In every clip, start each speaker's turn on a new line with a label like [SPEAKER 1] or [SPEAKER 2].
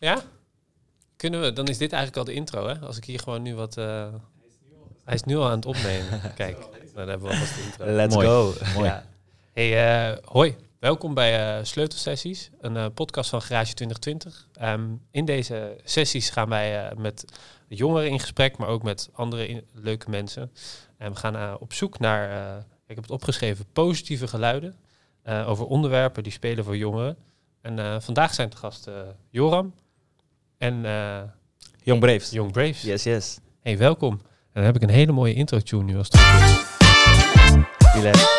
[SPEAKER 1] Ja? Kunnen we? Dan is dit eigenlijk al de intro, hè? Als ik hier gewoon nu wat... eh, Hij is nu al aan het opnemen. Kijk, nou, dan hebben we alvast de intro.
[SPEAKER 2] Let's
[SPEAKER 3] Mooi.
[SPEAKER 2] go.
[SPEAKER 3] Mooi.
[SPEAKER 1] Ja. Hey, eh, hoi. Welkom bij eh, Sleutelsessies, een eh, podcast van Garage 2020. Ehm, in deze sessies gaan wij eh, met jongeren in gesprek, maar ook met andere in- leuke mensen. En we gaan op zoek naar, eh, ik heb het opgeschreven, positieve geluiden eh, over onderwerpen die spelen voor jongeren. En eh, vandaag zijn te gast eh, Joram en eh
[SPEAKER 2] Young Braves.
[SPEAKER 1] Young Braves.
[SPEAKER 2] Yes, yes.
[SPEAKER 1] Hey, welkom. En dan heb ik een hele mooie intro tune nu als het goed is.
[SPEAKER 2] Relax.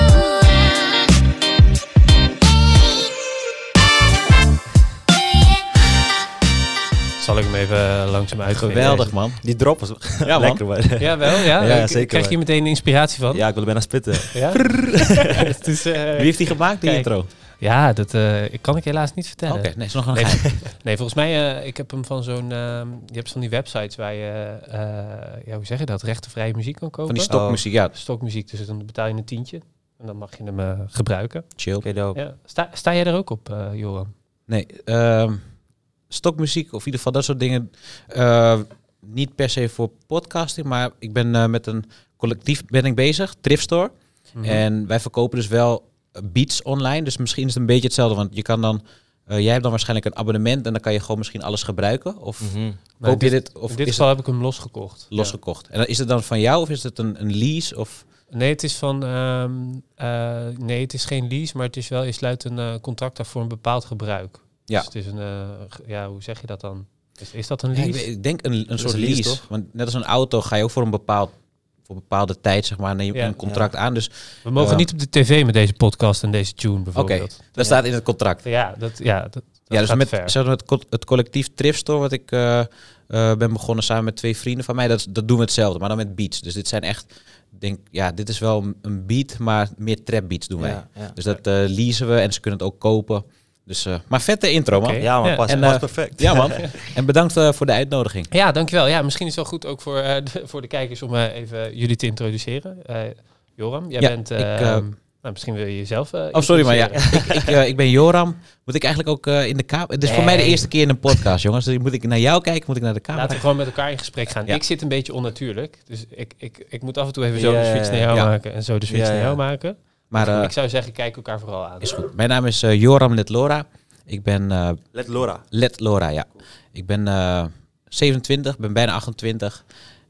[SPEAKER 1] Zal ik hem even eh, langzaam uitgeven?
[SPEAKER 3] Geweldig, man.
[SPEAKER 2] Die drop was
[SPEAKER 3] Ja, man.
[SPEAKER 2] lekker, man.
[SPEAKER 1] Ja, wel, ja.
[SPEAKER 2] Zeker,
[SPEAKER 1] Krijg je meteen inspiratie van?
[SPEAKER 2] Ja, ik wilde bijna spitten.
[SPEAKER 1] Ja? Het is, eh,
[SPEAKER 3] Wie heeft die gemaakt, die
[SPEAKER 1] Kijk.
[SPEAKER 3] intro?
[SPEAKER 1] Ja, dat eh, ik kan ik helaas niet vertellen.
[SPEAKER 3] Oké, nee, is nog een
[SPEAKER 1] Nee, volgens mij, eh, ik heb hem van zo'n, ehm, je hebt van die websites waar je, eh, ja, hoe zeg je dat, rechtenvrije muziek kan kopen.
[SPEAKER 3] Van die stokmuziek, ja,
[SPEAKER 1] Stokmuziek, dus dan betaal je een tientje. En dan mag je hem gebruiken.
[SPEAKER 3] chill.
[SPEAKER 2] Dope.
[SPEAKER 1] Ja. Sta, sta jij er ook op, Johan?
[SPEAKER 3] Nee, ehm, stokmuziek of in ieder geval dat soort dingen. eh, niet per se voor podcasting, maar ik ben eh, met een collectief ben ik bezig, Thrift Store.
[SPEAKER 1] Mhm.
[SPEAKER 3] En wij verkopen dus wel beats online. Dus misschien is het een beetje hetzelfde, want je kan dan... eh, jij hebt dan waarschijnlijk een abonnement en dan kan je gewoon misschien alles gebruiken. Of koop je
[SPEAKER 1] dit-
[SPEAKER 3] dit, of
[SPEAKER 1] in dit
[SPEAKER 3] is
[SPEAKER 1] geval heb ik hem losgekocht.
[SPEAKER 3] losgekocht? En dan, is het dan van jou of is het een, een lease? Of...
[SPEAKER 1] Nee, het is van. ehm, eh, nee, het is geen lease, maar het is wel. Je sluit een eh, contract af voor een bepaald gebruik.
[SPEAKER 3] Ja.
[SPEAKER 1] Dus het is een. ja, hoe zeg je dat dan? Is, is dat een
[SPEAKER 3] Ja,
[SPEAKER 1] lease?
[SPEAKER 3] ik, denk een, een soort lease? Want net als een auto ga je ook voor een bepaald voor een bepaalde tijd zeg maar neem je
[SPEAKER 1] Ja.
[SPEAKER 3] een contract aan. Dus
[SPEAKER 1] We mogen
[SPEAKER 3] Ja.
[SPEAKER 1] niet op de tv met deze podcast en deze tune
[SPEAKER 3] oké,
[SPEAKER 1] bijvoorbeeld.
[SPEAKER 3] dat staat in het contract.
[SPEAKER 1] Ja, dat, ja, dat, dat
[SPEAKER 3] ja, dus
[SPEAKER 1] gaat
[SPEAKER 3] met,
[SPEAKER 1] ver.
[SPEAKER 3] zeg maar, het, co- het collectief Thrift Store wat ik eh, eh, ben begonnen samen met twee vrienden van mij, dat, dat doen we hetzelfde, maar dan met beats. Dus dit zijn echt, denk, ja, dit is wel een- beat, maar meer trap beats doen wij.
[SPEAKER 2] Ja, ja.
[SPEAKER 3] Dus dat eh leasen we en ze kunnen het ook kopen. Dus, eh, maar vette intro man.
[SPEAKER 2] Ja, man, pas,
[SPEAKER 3] En,
[SPEAKER 2] pas
[SPEAKER 3] eh,
[SPEAKER 2] perfect.
[SPEAKER 3] Ja man. en bedankt eh, voor de uitnodiging.
[SPEAKER 1] Ja, dankjewel. Ja, misschien is het wel goed ook voor, eh, de, voor de kijkers om eh, even jullie te introduceren. Eh, Joram, jij
[SPEAKER 3] Ja,
[SPEAKER 1] bent.
[SPEAKER 3] ik,
[SPEAKER 1] nou, misschien wil je jezelf. eh,
[SPEAKER 3] Oh, sorry, maar ja. ik, ik, ik ben Joram. Moet ik eigenlijk ook eh, in de camera? Het is voor mij de eerste keer in een podcast, jongens. Dus moet ik naar jou kijken? Moet ik naar de camera?
[SPEAKER 1] Laten we gewoon met elkaar in gesprek gaan.
[SPEAKER 3] Ja.
[SPEAKER 1] Ik zit een beetje onnatuurlijk. Dus ik, ik, ik moet af en toe even zo de switch naar jou
[SPEAKER 3] ja.
[SPEAKER 1] maken en zo de switch naar jou maken.
[SPEAKER 3] Maar eh,
[SPEAKER 1] ik zou zeggen, kijk elkaar vooral aan.
[SPEAKER 3] is goed. Mijn naam is eh, Joram Letlora. Ik ben eh
[SPEAKER 2] Let Laura.
[SPEAKER 3] Letlora, ja. Ik ben eh 27, ben bijna 28.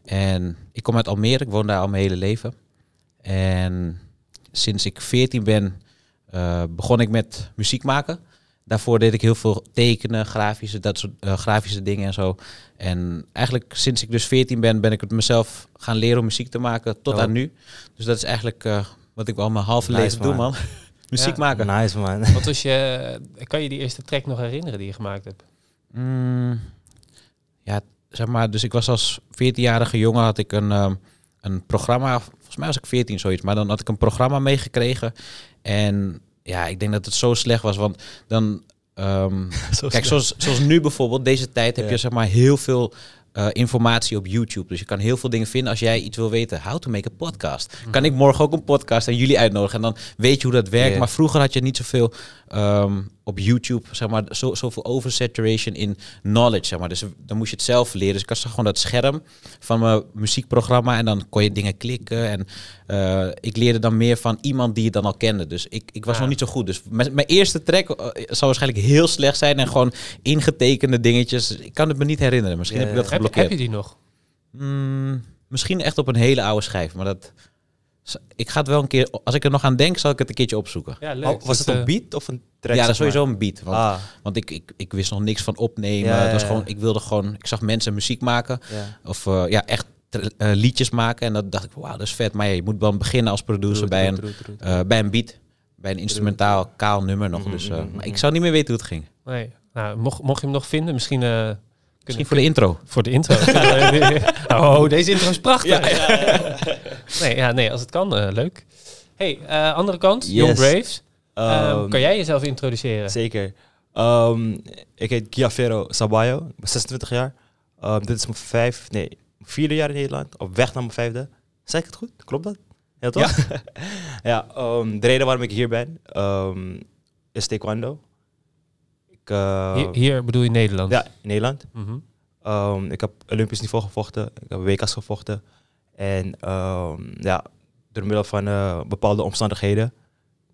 [SPEAKER 3] En ik kom uit Almere. Ik woon daar al mijn hele leven. En sinds ik 14 ben, eh, begon ik met muziek maken. Daarvoor deed ik heel veel tekenen, grafische, dat soort eh, grafische dingen en zo. En eigenlijk sinds ik dus 14 ben, ben ik het mezelf gaan leren om muziek te maken tot
[SPEAKER 2] Oh.
[SPEAKER 3] aan nu. Dus dat is eigenlijk eh, wat ik al mijn halve
[SPEAKER 2] Nice,
[SPEAKER 3] leven doe,
[SPEAKER 2] man.
[SPEAKER 3] man. muziek
[SPEAKER 1] Ja.
[SPEAKER 3] maken.
[SPEAKER 2] Nice, man.
[SPEAKER 1] Wat was je, kan je die eerste track nog herinneren die je gemaakt hebt?
[SPEAKER 3] Mm, ja, zeg maar, dus ik was als 14-jarige jongen had ik een, ehm, een programma, volgens mij was ik 14 zoiets, maar dan had ik een programma meegekregen. En ja, ik denk dat het zo slecht was, want dan, ehm, kijk, zoals, zoals nu bijvoorbeeld, deze tijd heb
[SPEAKER 2] Ja.
[SPEAKER 3] je zeg maar heel veel eh, informatie op YouTube. Dus je kan heel veel dingen vinden als jij iets wil weten. How to make a podcast. Kan ik morgen ook een podcast en jullie uitnodigen en dan weet je hoe dat werkt. Maar vroeger had je niet zoveel ehm, op YouTube, zeg maar, zo, zoveel oversaturation in knowledge, zeg maar. Dus dan moest je het zelf leren. Dus ik had gewoon dat scherm van mijn muziekprogramma en dan kon je dingen klikken. En eh, ik leerde dan meer van iemand die je dan al kende. Dus ik, ik was
[SPEAKER 1] Ah.
[SPEAKER 3] nog niet zo goed. Dus mijn, mijn eerste track eh, zal waarschijnlijk heel slecht zijn en gewoon ingetekende dingetjes. Ik kan het me niet herinneren. Misschien heb ik dat.
[SPEAKER 1] Heb,
[SPEAKER 3] geblokkeerd.
[SPEAKER 1] heb je die nog?
[SPEAKER 3] Mm, misschien echt op een hele oude schijf, maar dat... Ik ga het wel een keer... Als ik er nog aan denk, zal ik het een keertje opzoeken.
[SPEAKER 1] Ja, leuk.
[SPEAKER 2] Oh, was het een beat of een track?
[SPEAKER 3] ja, dat is sowieso een beat. Want,
[SPEAKER 2] Ah,
[SPEAKER 3] want ik, ik, ik wist nog niks van opnemen.
[SPEAKER 2] Ja, ja,
[SPEAKER 3] Het was gewoon, ik wilde gewoon... Ik zag mensen muziek maken.
[SPEAKER 2] ja.
[SPEAKER 3] Of eh, ja, echt eh, liedjes maken. En dat dacht ik, wauw, dat is vet. Maar ja, je moet dan beginnen als producer bij, een, eh, bij een beat. Bij een instrumentaal kaal nummer nog.
[SPEAKER 2] Mhm,
[SPEAKER 3] Dus, maar ik
[SPEAKER 2] mhm.
[SPEAKER 3] zou niet meer weten hoe het ging.
[SPEAKER 1] Nee. Nou, mocht, mocht je hem nog vinden, misschien...
[SPEAKER 3] Misschien voor de intro.
[SPEAKER 1] Voor de intro. oh, deze intro is prachtig. nee, ja, nee, als het kan, eh, leuk. hey, eh, andere kant,
[SPEAKER 2] Yes.
[SPEAKER 1] Young Braves. Ehm,
[SPEAKER 2] Ehm,
[SPEAKER 1] kan jij jezelf introduceren?
[SPEAKER 2] Zeker. Ehm, ik heet Giafero Sabayo. Ik ben 26 jaar. Ehm, dit is mijn vijf, nee, vierde jaar in Nederland. Op weg naar mijn vijfde. Zeg ik het goed? Klopt dat? Ja, toch? Ja, ehm, de reden waarom ik hier ben ehm, is taekwondo. Eh,
[SPEAKER 1] Hier, hier bedoel je Nederland?
[SPEAKER 2] ja, Nederland.
[SPEAKER 1] Mhm.
[SPEAKER 2] Ehm, ik heb Olympisch niveau gevochten. Ik heb WK's gevochten. En ehm, ja, door middel van eh, bepaalde omstandigheden,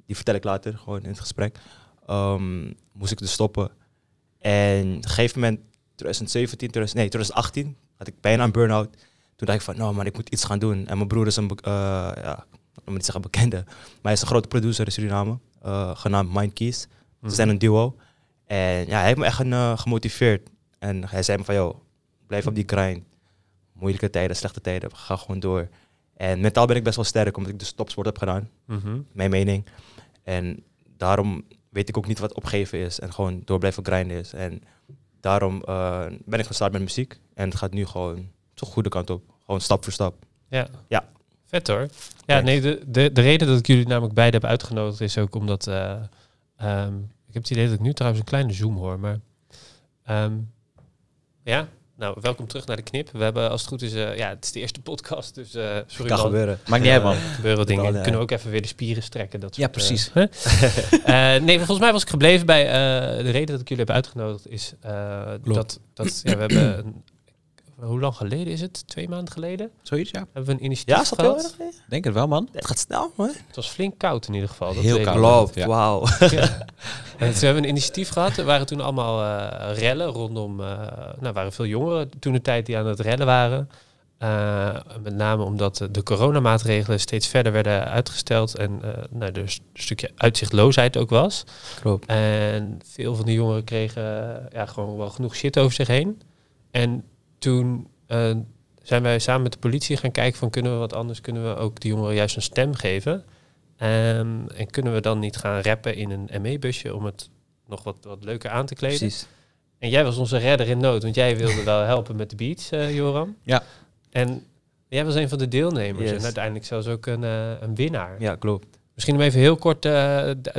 [SPEAKER 2] die vertel ik later gewoon in het gesprek, ehm, moest ik dus stoppen. En op een gegeven moment, 2017, 2000, nee, 2018, had ik bijna een burn-out. Toen dacht ik van, nou man, ik moet iets gaan doen. En mijn broer is een, eh, ja, ik wil niet zeggen bekende, maar hij is een grote producer in Suriname, eh, genaamd Mind Keys.
[SPEAKER 1] Mhm.
[SPEAKER 2] Ze zijn een duo. En ja, hij heeft me echt een, eh, gemotiveerd. En hij zei me van, joh, blijf op die grind. Moeilijke tijden, slechte tijden, ga gewoon door. En mentaal ben ik best wel sterk, omdat ik dus topsport heb gedaan,
[SPEAKER 1] Mhm.
[SPEAKER 2] mijn mening. En daarom weet ik ook niet wat opgeven is en gewoon door blijven grinden is. En daarom eh, ben ik gestart met muziek. En het gaat nu gewoon zo goede kant op. Gewoon stap voor stap.
[SPEAKER 1] Ja.
[SPEAKER 2] Ja.
[SPEAKER 1] Vet hoor. Ja, nee, de, de, de reden dat ik jullie namelijk beide heb uitgenodigd is ook omdat... eh, ehm, ik heb het idee dat ik nu trouwens een kleine zoom hoor, maar... ehm, ja, nou, welkom terug naar de knip. We hebben als het goed is... eh, ja, het is de eerste podcast, dus eh sorry
[SPEAKER 2] kan
[SPEAKER 1] man.
[SPEAKER 2] gebeuren.
[SPEAKER 3] Maakt niet uit, man.
[SPEAKER 1] Er gebeuren dingen.
[SPEAKER 2] Ja.
[SPEAKER 1] Kunnen we ook even weer de spieren strekken. Dat
[SPEAKER 3] Ja, precies.
[SPEAKER 1] eh, hè? Eh, nee, volgens mij was ik gebleven bij... eh, de reden dat ik jullie heb uitgenodigd is eh, dat... dat ja, we hebben... Een, hoe lang geleden is het? Twee maanden geleden?
[SPEAKER 3] Zoiets, ja.
[SPEAKER 1] Hebben we een initiatief
[SPEAKER 2] Ja, is dat heel
[SPEAKER 1] gehad.
[SPEAKER 2] erg?
[SPEAKER 3] Denk het wel, man.
[SPEAKER 2] Het gaat snel, man.
[SPEAKER 1] Het was flink koud in ieder geval. Dat
[SPEAKER 3] Heel koud. ja.
[SPEAKER 2] wauw.
[SPEAKER 1] Ja. En toen hebben we een initiatief gehad. Er waren toen allemaal eh, rellen rondom... eh nou, er waren veel jongeren toen de tijd die aan het rellen waren. Eh, met name omdat de coronamaatregelen steeds verder werden uitgesteld. En eh nou, er een stukje uitzichtloosheid ook was.
[SPEAKER 2] Klopt.
[SPEAKER 1] En veel van die jongeren kregen ja, gewoon wel genoeg shit over zich heen. En toen eh, zijn wij samen met de politie gaan kijken van kunnen we wat anders, kunnen we ook die jongeren juist een stem geven. En, en kunnen we dan niet gaan rappen in een ME-busje om het nog wat, wat leuker aan te kleden.
[SPEAKER 2] Precies.
[SPEAKER 1] En jij was onze redder in nood, want jij wilde wel helpen met de beats, eh, Joram.
[SPEAKER 3] Ja.
[SPEAKER 1] En jij was een van de deelnemers
[SPEAKER 2] Yes.
[SPEAKER 1] en uiteindelijk zelfs ook een, eh, een winnaar.
[SPEAKER 2] Ja, klopt.
[SPEAKER 1] Misschien om even heel kort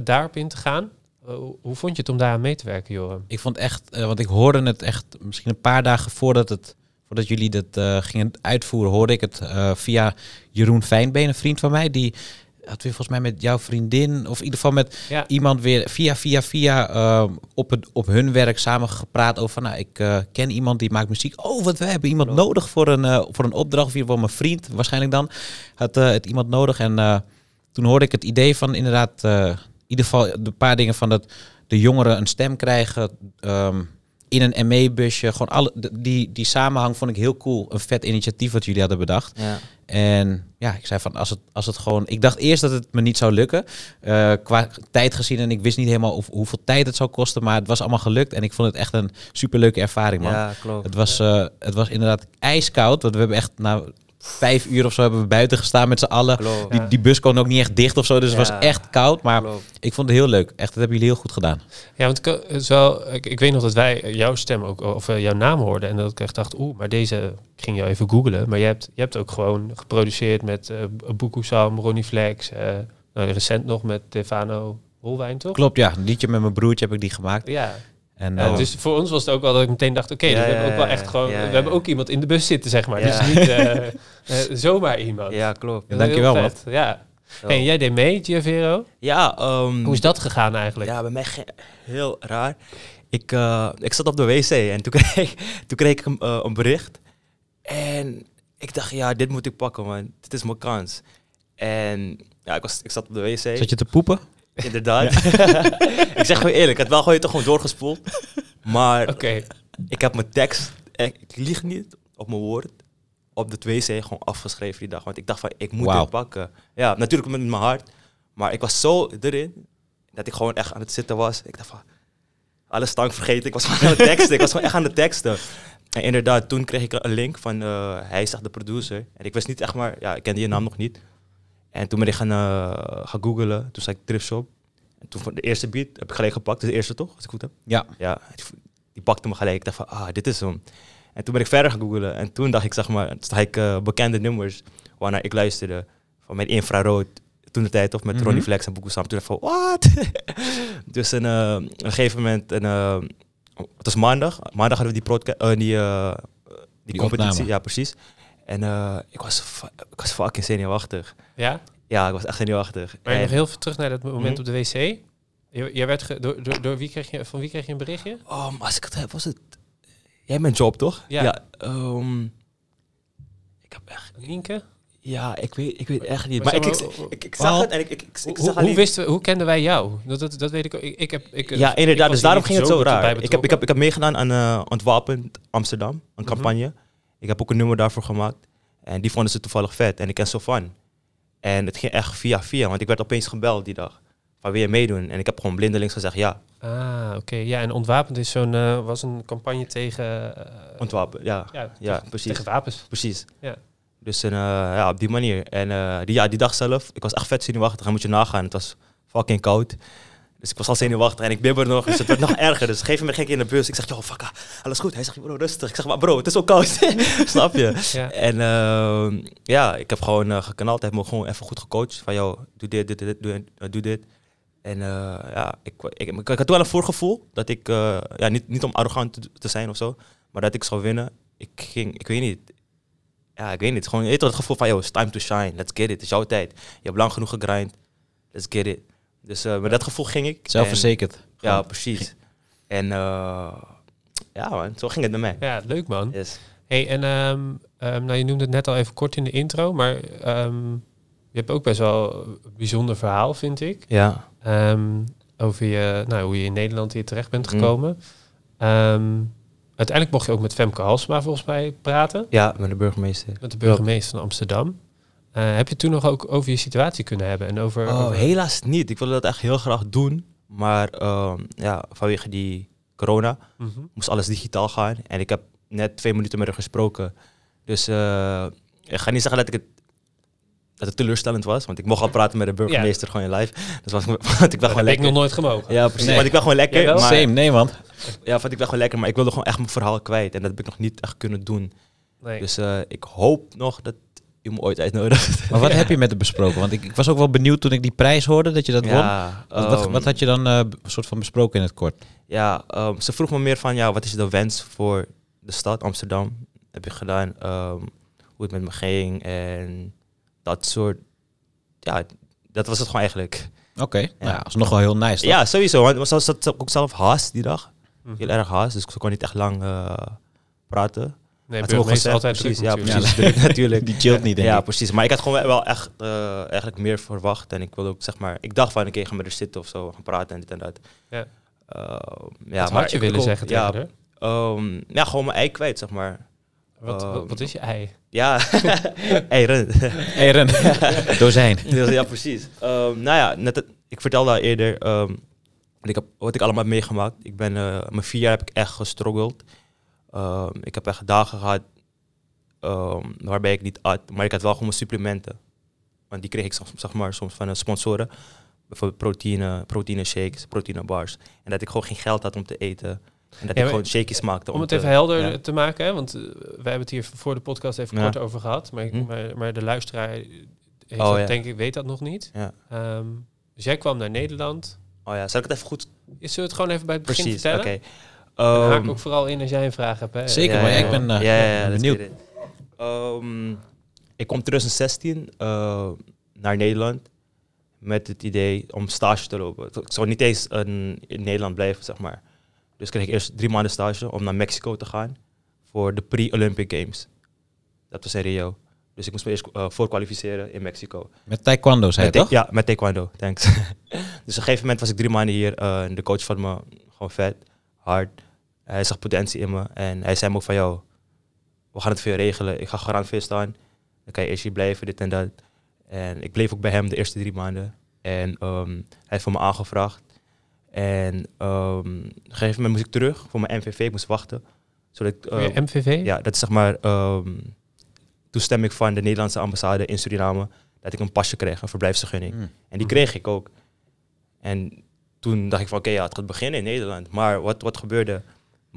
[SPEAKER 1] daarop in te gaan. Eh, hoe- vond je het om daar aan mee te werken, Joram?
[SPEAKER 3] Ik vond echt, eh, want ik hoorde het echt misschien een paar dagen voordat, het, voordat jullie dat eh, gingen uitvoeren, hoorde ik het via Jeroen Fijnbeen, een vriend van mij, die had weer volgens mij met jouw vriendin, of in ieder geval met
[SPEAKER 1] Ja,
[SPEAKER 3] iemand weer via, via, via eh, op, het, op hun werk samen gepraat over, van, nou, ik ken iemand die maakt muziek. Oh, wat we hebben iemand
[SPEAKER 2] Klopt.
[SPEAKER 3] nodig voor een, voor een opdracht, geval mijn vriend waarschijnlijk dan, had het iemand nodig. En toen hoorde ik het idee van inderdaad, in ieder geval de paar dingen van dat de jongeren een stem krijgen ehm, in een ME-busje. Gewoon alle, die, die samenhang vond ik heel cool. Een vet initiatief wat jullie hadden bedacht.
[SPEAKER 2] Ja.
[SPEAKER 3] En ja, ik zei van als het, als het gewoon. Ik dacht eerst dat het me niet zou lukken. eh, qua tijd gezien. En ik wist niet helemaal of, hoeveel tijd het zou kosten. Maar het was allemaal gelukt. En ik vond het echt een superleuke ervaring, man.
[SPEAKER 2] ja, klopt.
[SPEAKER 3] Het was, eh, het was inderdaad ijskoud. Want we hebben echt na vijf uur of zo hebben we buiten gestaan met z'n allen.
[SPEAKER 2] Klopt.
[SPEAKER 3] Die, die bus kon ook niet echt dicht of zo. Dus het was echt koud. Maar
[SPEAKER 2] Klopt.
[SPEAKER 3] ik vond het heel leuk. Echt, dat hebben jullie heel goed gedaan.
[SPEAKER 1] ja want ik, het is wel, ik, ik weet nog dat wij eh, jouw stem ook, of eh, jouw naam hoorden. En dat ik echt dacht, oeh, maar deze, ik ging jou even googlen. Maar je hebt, je hebt ook gewoon geproduceerd met uh, Buku Sam, Ronnie Flex. eh, nou, recent nog met Stefano Holwijn, toch?
[SPEAKER 3] Klopt, ja. Een liedje met mijn broertje heb ik die gemaakt.
[SPEAKER 1] Ja,
[SPEAKER 3] En,
[SPEAKER 1] Ja,
[SPEAKER 3] eh,
[SPEAKER 1] dus voor ons was het ook wel dat ik meteen dacht, oké,
[SPEAKER 2] Ja,
[SPEAKER 1] dus we hebben
[SPEAKER 2] ja,
[SPEAKER 1] ook wel
[SPEAKER 2] ja,
[SPEAKER 1] echt gewoon,
[SPEAKER 2] ja,
[SPEAKER 1] we hebben ook iemand in de bus zitten, zeg maar.
[SPEAKER 2] Ja.
[SPEAKER 1] Dus niet eh, eh, zomaar iemand.
[SPEAKER 2] Ja, klopt.
[SPEAKER 3] Ja, dankjewel,
[SPEAKER 1] vet, Ja. Hey, en jij deed mee, Giavero.
[SPEAKER 2] Ja, ehm,
[SPEAKER 1] Hoe is dat gegaan eigenlijk?
[SPEAKER 2] Ja, bij mij heel raar. Ik, eh, ik zat op de wc en toen kreeg, toen kreeg ik een, een bericht. En ik dacht, ja, dit moet ik pakken, man. Dit is mijn kans. En ja, ik, was, ik zat op de wc.
[SPEAKER 3] Zat je te poepen?
[SPEAKER 2] Inderdaad. ik zeg gewoon eerlijk, het wel gewoon toch gewoon doorgespoeld. Maar
[SPEAKER 1] Oké,
[SPEAKER 2] ik heb mijn tekst, eh, ik lieg niet op mijn woord, op de wc gewoon afgeschreven die dag. Want ik dacht van, ik moet
[SPEAKER 3] Wauw.
[SPEAKER 2] dit pakken. Ja, natuurlijk met mijn hart. Maar ik was zo erin, dat ik gewoon echt aan het zitten was. Ik dacht van, alle stank vergeten. Ik was gewoon aan de teksten. ik was gewoon echt aan de teksten. En inderdaad, toen kreeg ik een link van, eh, hij echt de producer. En ik wist niet echt maar, ja, ik kende je naam nog niet. En toen ben ik gaan, eh, gaan googlen. Toen zei ik Thrift Shop. En toen voor de eerste beat heb ik gelijk gepakt. De eerste toch, als ik goed heb?
[SPEAKER 3] Ja.
[SPEAKER 2] Ja, die, die pakte me gelijk. Ik dacht van, ah, dit is hem. En toen ben ik verder gaan googlen. En toen dacht ik, zeg maar, zag ik eh, bekende nummers waarnaar ik luisterde. Van met Infrarood toen de tijd, of met
[SPEAKER 3] Mhm.
[SPEAKER 2] Ronnie Flex en Boekoe Sam. Toen dacht ik van, what? dus een, eh, op een gegeven moment, een, het was maandag. Maandag hadden we die, die, die,
[SPEAKER 3] Die
[SPEAKER 2] competitie.
[SPEAKER 3] opname.
[SPEAKER 2] Ja, precies. En eh, ik, was, ik was fucking zenuwachtig.
[SPEAKER 1] ja.
[SPEAKER 2] Ja, ik was echt zenuwachtig.
[SPEAKER 1] Maar
[SPEAKER 2] En-
[SPEAKER 1] nog heel veel terug naar dat moment
[SPEAKER 2] Mhm.
[SPEAKER 1] op de wc. Je- Jij werd ge- door, door, door wie kreeg je, van wie kreeg je een berichtje?
[SPEAKER 2] Um, als ik het heb, was het... Jij bent job, toch?
[SPEAKER 1] Ja.
[SPEAKER 2] um, ik heb echt...
[SPEAKER 1] Nienke?
[SPEAKER 2] Ja, ik weet, ik weet echt niet.
[SPEAKER 1] Maar
[SPEAKER 2] Maar, ik, ik,
[SPEAKER 1] maar,
[SPEAKER 2] ik, ik zag
[SPEAKER 3] oh.
[SPEAKER 2] het en ik, ik, ik, ik
[SPEAKER 1] Hoe,
[SPEAKER 2] zag
[SPEAKER 1] hoe,
[SPEAKER 2] alleen...
[SPEAKER 1] wisten we, hoe kenden wij jou? Dat, dat, dat weet ik ook. Ik, ik heb, ik,
[SPEAKER 2] ja, inderdaad. Dus daarom ging het zo raar. Ik heb, ik, heb, ik heb meegedaan aan eh Ontwapend Amsterdam, een
[SPEAKER 1] Mhm.
[SPEAKER 2] campagne. Ik heb ook een nummer daarvoor gemaakt. En die vonden ze toevallig vet. En ik ken zo van. En het ging echt via via. Want ik werd opeens gebeld die dag. Van wil je meedoen? En ik heb gewoon blindelings gezegd ja.
[SPEAKER 1] Ah, oké. Ja, en Ontwapend is zo'n, eh, was een campagne tegen... eh,
[SPEAKER 2] Ontwapen, ja.
[SPEAKER 1] ja,
[SPEAKER 2] precies.
[SPEAKER 1] Tegen wapens.
[SPEAKER 2] Precies.
[SPEAKER 1] Ja.
[SPEAKER 2] Dus en, eh, ja, op die manier. En die, ja, die dag zelf, ik was echt vet zenuwachtig. Dan moet je nagaan. Het was fucking koud. Dus ik was al zenuwachtig en ik bibber nog. Dus het werd nog erger. Dus een gegeven moment ging ik in de bus. Ik zeg, yo, fuck, ah, alles goed? Hij zegt, bro, rustig. Ik zeg, maar bro, het is zo koud. Snap je?
[SPEAKER 1] Ja.
[SPEAKER 2] En ehm, ja, ik heb gewoon eh, geknald. Hij heeft me gewoon even goed gecoacht. Van, yo, doe dit, dit, dit, doe, eh, doe dit. En eh, ja, ik, ik, ik, ik had wel een voorgevoel dat ik, eh, ja, niet, niet om arrogant te, te zijn of zo, maar dat ik zou winnen. Ik ging, ik weet niet. Ja, ik weet niet. Gewoon, je het gevoel van, yo, it's time to shine. Let's get it. Het is jouw tijd. Je hebt lang genoeg gegrind. Let's get it. Dus eh, met dat gevoel ging ik. En-
[SPEAKER 3] Zelfverzekerd.
[SPEAKER 2] ja, precies. En eh, ja, man, zo ging het met mij.
[SPEAKER 1] ja, leuk man.
[SPEAKER 2] Yes.
[SPEAKER 1] Hey, en ehm, ehm, nou, je noemde het net al even kort in de intro, maar ehm, je hebt ook best wel een bijzonder verhaal, vind ik.
[SPEAKER 2] Ja.
[SPEAKER 1] Ehm, over je, nou, hoe je in Nederland hier terecht bent
[SPEAKER 2] Mm.
[SPEAKER 1] gekomen. Ehm, uiteindelijk mocht je ook met Femke Halsma volgens mij praten,
[SPEAKER 2] ja, met de burgemeester.
[SPEAKER 1] met de burgemeester van Amsterdam. Eh, heb je toen nog ook over je situatie kunnen hebben? En over,
[SPEAKER 2] Oh,
[SPEAKER 1] over-
[SPEAKER 2] helaas niet. Ik wilde dat echt heel graag doen. Maar ehm, ja, vanwege die corona
[SPEAKER 1] Mhm.
[SPEAKER 2] moest alles digitaal gaan. En ik heb net twee minuten met haar gesproken. Dus eh, ik ga niet zeggen dat ik het, dat het teleurstellend was. Want ik mocht al praten met de burgemeester gewoon in live. Dus was, want ik ben
[SPEAKER 1] Dat
[SPEAKER 2] gewoon
[SPEAKER 1] heb ik
[SPEAKER 2] lekker.
[SPEAKER 1] nog nooit gemogen.
[SPEAKER 2] Ja, precies.
[SPEAKER 3] Nee.
[SPEAKER 2] Want ik ben gewoon lekker.
[SPEAKER 1] Wel?
[SPEAKER 2] Maar,
[SPEAKER 3] Same, nee man.
[SPEAKER 2] ja, vond ik ben gewoon lekker. Maar ik wilde gewoon echt mijn verhaal kwijt. En dat heb ik nog niet echt kunnen doen.
[SPEAKER 1] Nee.
[SPEAKER 2] Dus eh, ik hoop nog dat u me ooit uitnodigt.
[SPEAKER 3] Maar wat heb je met hem besproken? Want ik, ik was ook wel benieuwd toen ik die prijs hoorde dat je dat won.
[SPEAKER 2] Ja,
[SPEAKER 3] Wat, wat,
[SPEAKER 2] ehm,
[SPEAKER 3] wat had je dan eh, een soort van besproken in het kort?
[SPEAKER 2] Ja, ehm, ze vroeg me meer van, ja, wat is de wens voor de stad Amsterdam? Heb je gedaan, ehm, hoe het met me ging en dat soort, ja, dat was het gewoon eigenlijk.
[SPEAKER 3] Oké, nou ja, dat is nog wel heel nice. toch?
[SPEAKER 2] Ja, sowieso, want ze zat ook zelf haast die dag,
[SPEAKER 1] Mhm.
[SPEAKER 2] heel erg haast, dus ze kon niet echt lang eh, praten.
[SPEAKER 1] Nee,
[SPEAKER 2] ook
[SPEAKER 1] burgemeester
[SPEAKER 2] gezegd,
[SPEAKER 1] altijd druk
[SPEAKER 2] precies, ja,
[SPEAKER 1] natuurlijk.
[SPEAKER 2] precies, druk natuurlijk.
[SPEAKER 3] Die chillt niet, denk
[SPEAKER 2] ja,
[SPEAKER 3] ik.
[SPEAKER 2] precies. Maar ik had gewoon wel echt eh, eigenlijk meer verwacht. En ik wilde ook, zeg maar, ik dacht van, een keer gaan we er zitten of zo, gaan praten en dit en dat.
[SPEAKER 1] Ja.
[SPEAKER 2] Ehm,
[SPEAKER 1] Wat
[SPEAKER 2] ja,
[SPEAKER 1] had
[SPEAKER 2] maar
[SPEAKER 1] je willen zeggen
[SPEAKER 2] ja,
[SPEAKER 1] tegen?
[SPEAKER 2] Ehm, ja, gewoon mijn ei kwijt, zeg maar.
[SPEAKER 1] Wat, wat,
[SPEAKER 2] Ehm,
[SPEAKER 1] wat is je ei?
[SPEAKER 2] Ja, eieren.
[SPEAKER 3] Hey Ren, dozijn.
[SPEAKER 2] Dus ja, precies. Ehm, nou ja, net het- ik vertelde al eerder ehm, wat, ik heb, wat ik allemaal heb meegemaakt. Ik ben, eh, mijn vier jaar heb ik echt gestruggeld. Ehm, ik heb echt dagen gehad ehm, waarbij ik niet at, maar ik had wel gewoon mijn supplementen. Want die kreeg ik soms, zeg maar, soms van sponsoren. Bijvoorbeeld proteïne, proteïne shakes, proteïne bars. En dat ik gewoon geen geld had om te eten. En dat
[SPEAKER 1] Ja,
[SPEAKER 2] ik gewoon shakies maakte.
[SPEAKER 1] Om het
[SPEAKER 2] te-
[SPEAKER 1] even helder
[SPEAKER 2] ja.
[SPEAKER 1] te maken, hè, want eh, wij hebben het hier voor de podcast even
[SPEAKER 2] Ja.
[SPEAKER 1] kort over gehad, maar, ik-
[SPEAKER 2] Hm.
[SPEAKER 1] maar, maar de luisteraar heeft
[SPEAKER 2] Oh,
[SPEAKER 1] dat, denk ik weet dat nog niet. Ehm, dus jij kwam naar Nederland.
[SPEAKER 2] Oh ja, zal ik het even goed...
[SPEAKER 1] Zullen we het gewoon even bij het begin
[SPEAKER 2] Precies,
[SPEAKER 1] vertellen?
[SPEAKER 2] oké.
[SPEAKER 1] Haak
[SPEAKER 2] Ehm,
[SPEAKER 1] ook vooral in als jij een vraag hebt. Hè?
[SPEAKER 3] Zeker, maar ik ben,
[SPEAKER 2] ja, ja, ja, let's
[SPEAKER 3] benieuwd.
[SPEAKER 2] Ehm, ik kom 2016 eh, naar Nederland met het idee om stage te lopen. Ik zou niet eens een- in Nederland blijven, zeg maar. Dus kreeg ik eerst drie maanden stage om naar Mexico te gaan voor de pre-Olympic Games. Dat was in Rio. Dus ik moest me eerst eh, voorkwalificeren in Mexico.
[SPEAKER 3] Met taekwondo, zei je toch?
[SPEAKER 2] Ja, met taekwondo, thanks. dus op een gegeven moment was ik drie maanden hier. en de coach van me, gewoon vet, hard. Hij zag potentie in me. En hij zei me ook van, jou, we gaan het voor je regelen. Ik ga garant voor je staan. Dan kan je eerst hier blijven, dit en dat. En ik bleef ook bij hem de eerste drie maanden. En ehm, hij heeft voor me aangevraagd. En ehm, op een gegeven moment moest ik terug voor mijn MVV. Ik moest wachten. Zodat ik,
[SPEAKER 1] je
[SPEAKER 2] ehm,
[SPEAKER 1] MVV?
[SPEAKER 2] ja, dat is zeg maar ehm, toestemming van de Nederlandse ambassade in Suriname. Dat ik een pasje kreeg, een verblijfsvergunning.
[SPEAKER 3] Hm.
[SPEAKER 2] En die
[SPEAKER 1] Mhm.
[SPEAKER 2] kreeg ik ook. En toen dacht ik van, oké, ja, het gaat beginnen in Nederland. Maar wat, wat gebeurde?